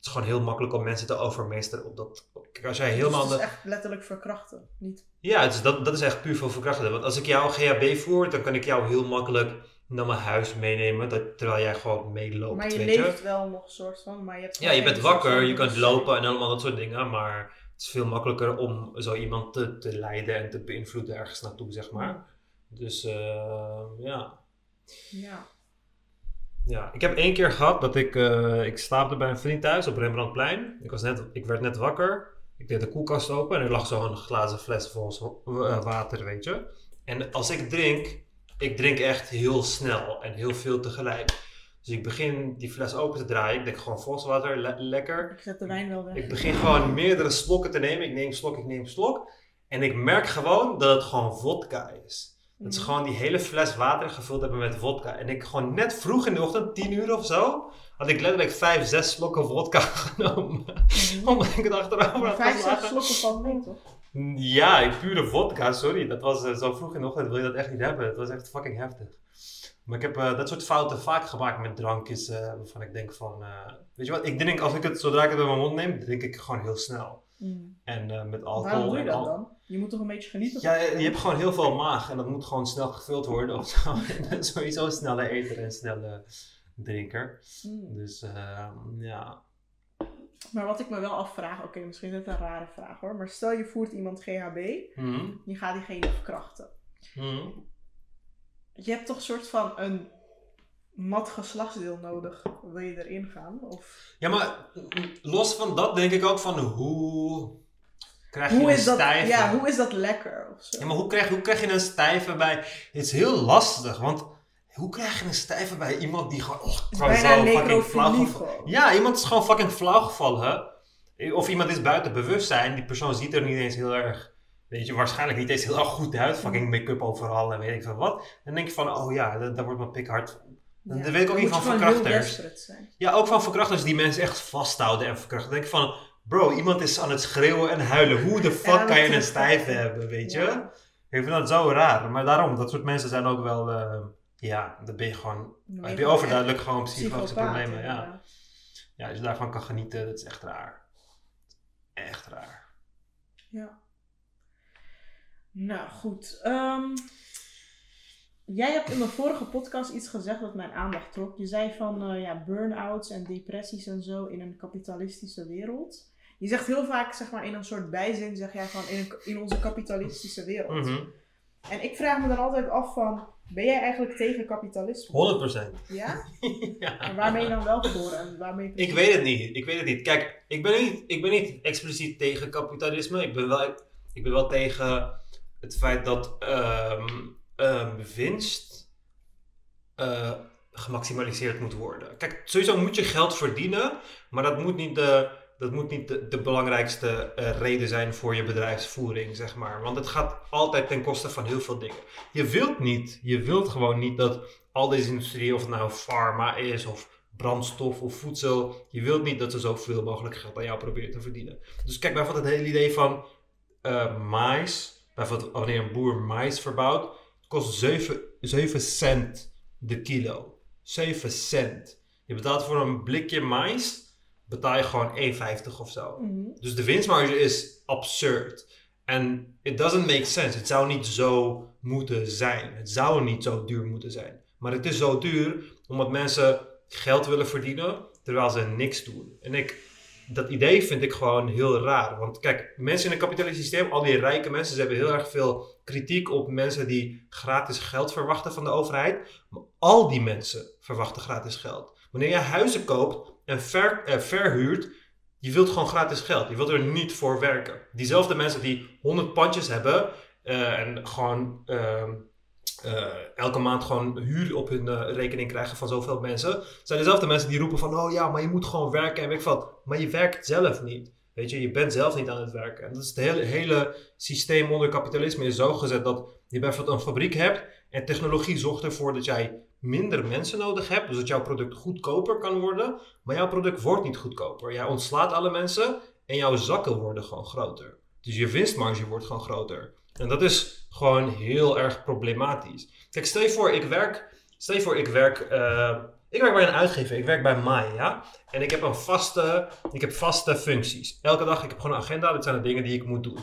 het is gewoon heel makkelijk om mensen te overmeesteren. Op dat, als jij helemaal... Dus het is echt letterlijk verkrachten. Niet. ja, dat, dat is echt puur voor verkrachten. Want als ik jou GHB voer, dan kan ik jou heel makkelijk naar mijn huis meenemen. Dat, terwijl jij gewoon meeloopt, Maar je weet leeft wel nog soort van. Maar je hebt Ja, je bent wakker, je kunt lopen en allemaal dat soort dingen. Maar het is veel makkelijker om zo iemand te, te leiden en te beïnvloeden ergens naartoe, zeg maar. Dus eh, ja. Ja. ja. Ik heb één keer gehad dat ik, eh, ik slaapte bij een vriend thuis op Rembrandtplein. Ik, was net, ik werd net wakker. Ik deed de koelkast open en er lag zo'n glazen fles vol eh, water, weet je. En als ik drink, ik drink echt heel snel en heel veel tegelijk. Dus ik begin die fles open te draaien. Ik denk gewoon volswater, le- lekker. Ik zet de wijn wel weg. Ik begin gewoon meerdere slokken te nemen. Ik neem slok, ik neem slok. En ik merk gewoon dat het gewoon vodka is. Dat ze Mhm. gewoon die hele fles water gevuld hebben met vodka. En ik gewoon net vroeg in de ochtend, 10 uur of zo, had ik letterlijk 5, 6 slokken vodka *laughs* genomen. Mhm. Omdat ik het achterover had Vijf, zes slokken valt mee, toch? Ja, pure vodka, sorry. Dat was eh, zo vroeg in de ochtend, wil je dat echt niet hebben. Het was echt fucking heftig. Maar ik heb eh, dat soort fouten vaak gemaakt met drankjes, eh, waarvan ik denk van, weet je wat, ik drink als ik het, zodra ik het in mijn mond neem, drink ik gewoon heel snel. En eh, met alcohol. Waarom doe je en dat al- dan? Je moet toch een beetje genieten? Ja, je hebt gewoon heel veel maag en dat moet gewoon snel gevuld worden of zo. *laughs* En Sowieso een snelle eter en een snelle drinker. Mm. Dus eh, ja. Maar wat ik me wel afvraag, oké, misschien is het een rare vraag hoor. Maar stel je voert iemand GHB, Mhm. je gaat diegene verkrachten. Mhm. Je hebt toch een soort van een mat geslachtsdeel nodig. Wil je erin gaan? Of... Ja, maar mm, los van dat denk ik ook van hoe krijg je een is, dat, stijve... ja, hoe is dat lekker? Of zo? Ja, maar hoe krijg, hoe krijg je een stijve bij... Het is heel lastig, want hoe krijg je een stijve bij iemand die gewoon... Oh, is gewoon bijna zo fucking flauw. Ja, iemand is gewoon fucking flauw gevallen. Of iemand is buiten bewustzijn. Die persoon ziet er niet eens heel erg... Weet je, waarschijnlijk niet eens heel erg goed uit. Fucking make-up overal en weet ik veel wat. Dan denk je van, oh ja, da- daar wordt mijn pik hard Ja. weet ik ook Dan niet van verkrachters. Ja, ook van verkrachters die mensen echt vasthouden en verkrachten. Dan denk je van, bro, iemand is aan het schreeuwen en huilen. Hoe de fuck Ja, kan je een stijve hebben, weet je? Ik vind dat zo raar. Maar daarom, dat soort mensen zijn ook wel, eh, ja, dan ben je gewoon, Dan heb je overduidelijk gewoon psychologische problemen. Ja. ja, als je daarvan kan genieten, dat is echt raar. Echt raar. Ja. Nou, goed. Ehm, jij hebt in de vorige podcast iets gezegd dat mijn aandacht trok. Je zei van eh, ja, burn-outs en depressies en zo in een kapitalistische wereld. Je zegt heel vaak, zeg maar, in een soort bijzin, zeg jij van in, een, in onze kapitalistische wereld. Mhm. En ik vraag me dan altijd af van, ben jij eigenlijk tegen kapitalisme? 100%. Ja? *laughs* ja. En waar ben je dan wel voor en waarmee Ik weet het niet. Ik weet het niet. Kijk, ik ben niet, ik ben niet expliciet tegen kapitalisme. Ik ben wel, ik ben wel tegen het feit dat ehm, ehm, winst eh, gemaximaliseerd moet worden. Kijk, sowieso moet je geld verdienen, maar dat moet niet de, dat moet niet de, belangrijkste eh, reden zijn voor je bedrijfsvoering, zeg maar. Want het gaat altijd ten koste van heel veel dingen. Je wilt niet, je wilt gewoon niet dat al deze industrie, of het nou pharma is of brandstof of voedsel. Je wilt niet dat ze zoveel mogelijk geld aan jou proberen te verdienen. Dus kijk bijvoorbeeld het hele idee van eh mais. Bijvoorbeeld wanneer een boer mais verbouwt, kost 7, 7 cent de kilo. 7 cent. Je betaalt voor een blikje mais, betaal je gewoon 1,50 of zo. Mhm. Dus de winstmarge is absurd. En it doesn't make sense. Het zou niet zo moeten zijn. Het zou niet zo duur moeten zijn. Maar het is zo duur omdat mensen geld willen verdienen terwijl ze niks doen. En ik, dat idee vind ik gewoon heel raar. Want kijk, mensen in een kapitalistisch systeem, al die rijke mensen, ze hebben heel erg veel kritiek op mensen die gratis geld verwachten van de overheid. Maar al die mensen verwachten gratis geld. Wanneer je huizen koopt en eh, verhuurt, je wilt gewoon gratis geld. Je wilt er niet voor werken. Diezelfde mensen die 100 pandjes hebben eh, en gewoon ehm, eh, elke maand gewoon huur op hun eh, rekening krijgen van zoveel mensen, zijn dezelfde mensen die roepen van, oh ja, maar je moet gewoon werken en weet ik wat. Maar je werkt zelf niet. Weet je, je bent zelf niet aan het werken. En dat is het hele, hele systeem onder kapitalisme is zo gezet dat je bijvoorbeeld een fabriek hebt en technologie zorgt ervoor dat jij minder mensen nodig hebt. Dus dat jouw product goedkoper kan worden. Maar jouw product wordt niet goedkoper. Jij ontslaat alle mensen en jouw zakken worden gewoon groter. Dus je winstmarge wordt gewoon groter. En dat is gewoon heel erg problematisch. Kijk, stel je voor, ik werk, stel je voor, ik werk, eh, ik werk bij een uitgever. Ik werk bij Mai, ja. En ik heb een vaste, ik heb vaste functies. Elke dag, ik heb gewoon een agenda. Dit zijn de dingen die ik moet doen.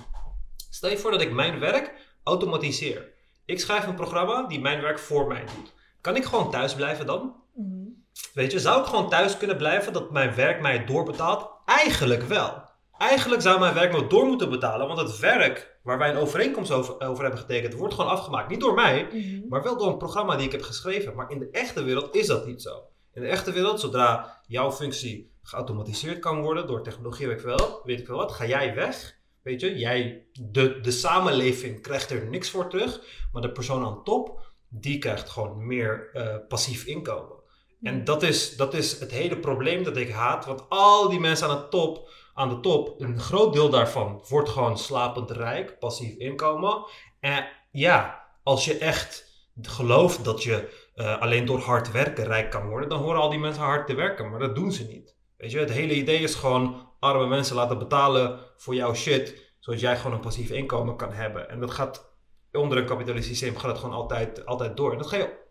Stel je voor dat ik mijn werk automatiseer. Ik schrijf een programma die mijn werk voor mij doet. Kan ik gewoon thuis blijven dan? Mhm. Weet je, zou ik gewoon thuis kunnen blijven dat mijn werk mij doorbetaalt? Eigenlijk wel. Eigenlijk zou mijn werk me door moeten betalen, want het werk waar wij een overeenkomst over, over hebben getekend, wordt gewoon afgemaakt. Niet door mij, Mhm. maar wel door een programma die ik heb geschreven. Maar in de echte wereld is dat niet zo. In de echte wereld, zodra jouw functie geautomatiseerd kan worden door technologie, weet ik wel, weet ik wel wat, ga jij weg. Weet je, jij, de, de samenleving krijgt er niks voor terug, maar de persoon aan top, die krijgt gewoon meer eh, passief inkomen. En dat is, dat is het hele probleem dat ik haat, want al die mensen aan de top, aan de top, een groot deel daarvan wordt gewoon slapend rijk, passief inkomen. En ja, als je echt gelooft dat je eh, alleen door hard werken rijk kan worden, dan horen al die mensen hard te werken, maar dat doen ze niet. Weet je, het hele idee is gewoon arme mensen laten betalen voor jouw shit, zodat jij gewoon een passief inkomen kan hebben. En dat gaat onder een kapitalistisch systeem gaat het gewoon altijd, altijd door. En dat ga je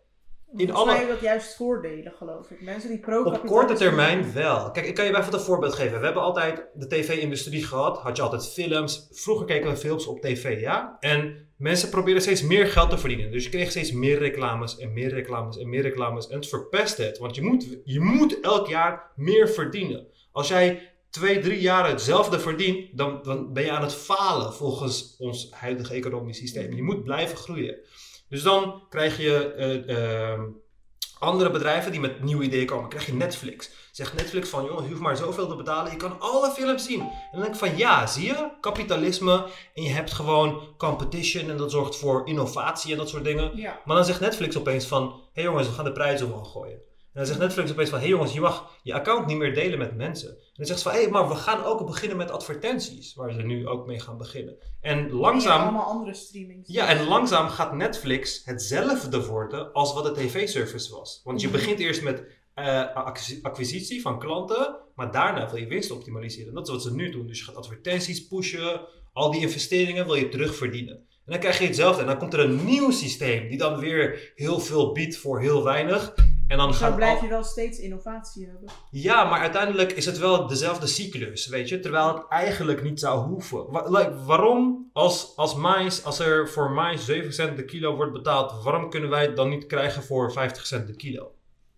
in alle- heeft dat juist voordelen, geloof ik. Mensen die pro op korte termijn wel. Kijk, ik kan je bijvoorbeeld een voorbeeld geven. We hebben altijd de tv-industrie gehad. Had je altijd films. Vroeger keken we films op tv, ja. En mensen probeerden steeds meer geld te verdienen. Dus je kreeg steeds meer reclames en meer reclames en meer reclames. En het verpest het. Want je moet, je moet elk jaar meer verdienen. Als jij twee, drie jaar hetzelfde verdient, dan, dan ben je aan het falen volgens ons huidige economisch systeem. Je moet blijven groeien. Dus dan krijg je eh, ehm, andere bedrijven die met nieuwe ideeën komen. krijg je Netflix. Zegt Netflix van, joh, je hoeft maar zoveel te betalen. Je kan alle films zien. En dan denk ik van, ja, zie je? Kapitalisme. En je hebt gewoon competition. En dat zorgt voor innovatie en dat soort dingen. Ja. Maar dan zegt Netflix opeens van, hé hey jongens, we gaan de prijzen omhoog gooien. En dan zegt Netflix opeens van, hé hey jongens, je mag je account niet meer delen met mensen. En dan zegt ze van, hé, hey, maar we gaan ook beginnen met advertenties. Waar ze nu ook mee gaan beginnen. En langzaam... allemaal andere streamings. Ja, en langzaam gaat Netflix hetzelfde worden als wat de tv-service was. Want je Mhm. begint eerst met eh, acquisi- acquisitie van klanten, maar daarna wil je winst optimaliseren. Dat is wat ze nu doen. Dus je gaat advertenties pushen, al die investeringen wil je terugverdienen. En dan krijg je hetzelfde. En dan komt er een nieuw systeem die dan weer heel veel biedt voor heel weinig. En dan Zo gaat blijf al- je wel steeds innovatie hebben. ja, maar uiteindelijk is het wel dezelfde cyclus, weet je. Terwijl het eigenlijk niet zou hoeven. Wa- like, waarom, als, als, mais, als er voor mais 7 cent de kilo wordt betaald, waarom kunnen wij het dan niet krijgen voor 50 cent de kilo?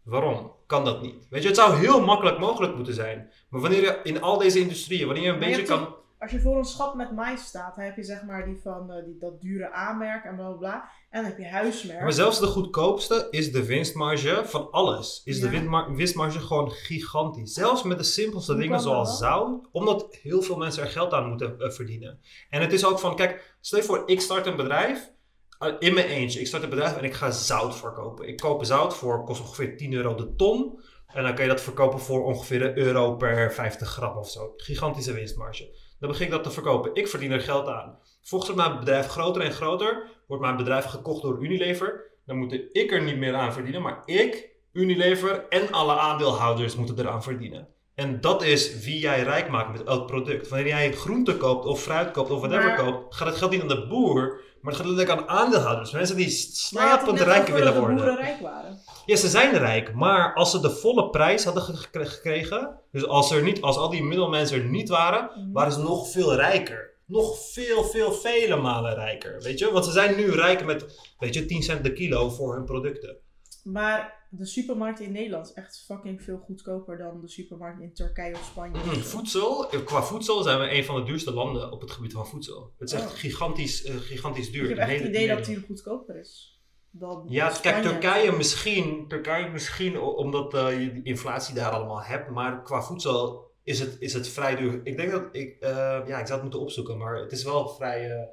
Waarom? Kan dat niet? Weet je, het zou heel makkelijk mogelijk moeten zijn. Maar wanneer je in al deze industrieën, wanneer je een Maar beetje kan... Als je voor een schap met mais staat, dan heb je zeg maar die van eh, die, dat dure A-merk en bla bla bla. En dan heb je huismerk. Maar zelfs de goedkoopste is de winstmarge van alles. Is de Ja. winstmarge gewoon gigantisch. Zelfs met de simpelste Hoe dingen zoals zout. Omdat heel veel mensen er geld aan moeten eh, verdienen. En het is ook van, kijk, stel je voor, ik start een bedrijf. eh, in mijn eentje. Ik start een bedrijf en ik ga zout verkopen. Ik koop zout voor, kost ongeveer 10 euro de ton. En dan kan je dat verkopen voor ongeveer een euro per 50 gram of zo. Gigantische winstmarge. Dan begin ik dat te verkopen. Ik verdien er geld aan. Volgens mijn bedrijf groter en groter. Wordt mijn bedrijf gekocht door Unilever. Dan moet ik er niet meer aan verdienen. Maar ik, Unilever en alle aandeelhouders moeten eraan verdienen. En dat is wie jij rijk maakt met elk product. Wanneer jij groente koopt of fruit koopt of whatever Maar- koopt, gaat het geld niet aan de boer. Maar het gaat letterlijk aan aandeelhouders. Mensen die slapend rijk willen worden. boeren rijk waren. Ja, ze zijn rijk, maar als ze de volle prijs hadden ge- gekre- gekregen, dus als, er niet, als al die middelmensen er niet waren, Mhm. waren ze nog veel rijker. Nog veel, veel, vele malen rijker, weet je? Want ze zijn nu rijk met, weet je, 10 cent de kilo voor hun producten. Maar de supermarkt in Nederland is echt fucking veel goedkoper dan de supermarkt in Turkije of Spanje. Mm, voedsel, qua voedsel zijn we een van de duurste landen op het gebied van voedsel. Het is echt Oh. gigantisch, eh, gigantisch duur. Ik heb echt het idee dat het hier goedkoper is. Dan Ja, kijk, Turkije misschien, Turkije misschien omdat eh, je inflatie daar allemaal hebt, maar qua voedsel is het, is het vrij duur. Ik denk dat ik, eh, ja, ik zou het moeten opzoeken, maar het is wel vrij eh,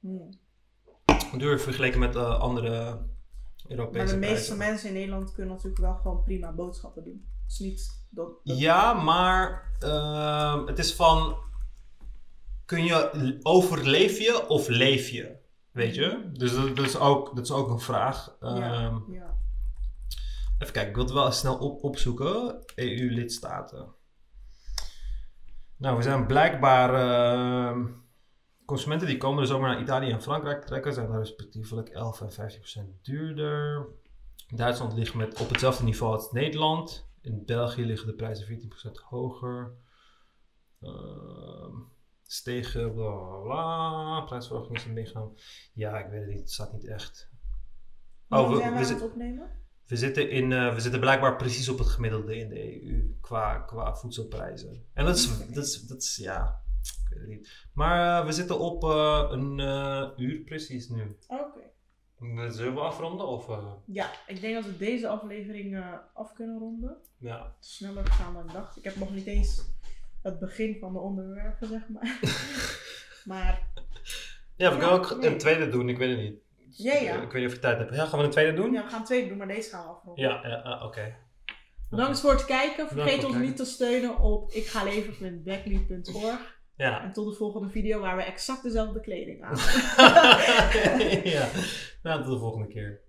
Hmm. duur vergeleken met andere Maar Europese de meeste prijzen. mensen in Nederland kunnen natuurlijk wel gewoon prima boodschappen doen. Is niet dat... dat- Ja, maar het is van, kun je, overleef je of leef je? Weet je? Dus dat, dat is, ook, dat is ook een vraag. ja, Ehm, ja. Even kijken, ik wil het wel snel op, opzoeken. EU-lidstaten. Nou, we zijn blijkbaar... ehm, consumenten die komende zomer naar Italië en Frankrijk trekken... zijn daar respectievelijk 11 en 15 procent duurder. Duitsland ligt met, op hetzelfde niveau als Nederland. In België liggen de prijzen 14 procent hoger. Ehm stegen, bla bla. Prijsverhoging is in meegenomen. Ja, ik weet het niet. Het staat niet echt. Oh, we, zijn we het opnemen? we, zitten in, eh, we zitten blijkbaar precies op het gemiddelde in de EU qua, qua voedselprijzen. En dat is, dat is, dat is ja, ik weet het niet. Maar eh, we zitten op eh, een uur precies nu. Oké. Zullen we afronden? Of, Ja, ik denk dat we deze aflevering af kunnen ronden. ja. Sneller gegaan dan ik dacht. Ik heb nog niet eens het begin van de onderwerpen, zeg maar. *laughs* maar ja, we Ja, kunnen ook nee. een tweede doen, ik weet het niet. Ja, ja. Ik weet niet of je tijd hebt. Ja, gaan we een tweede doen? ja, we gaan twee doen, maar deze gaan we afronden. Ja, ja, ah, oké. Bedankt voor het kijken. Vergeet ons kijken. niet te steunen op ikgaleven.backly.org. Ja. En tot de volgende video waar we exact dezelfde kleding aan *laughs* ja. Nou, tot de volgende keer.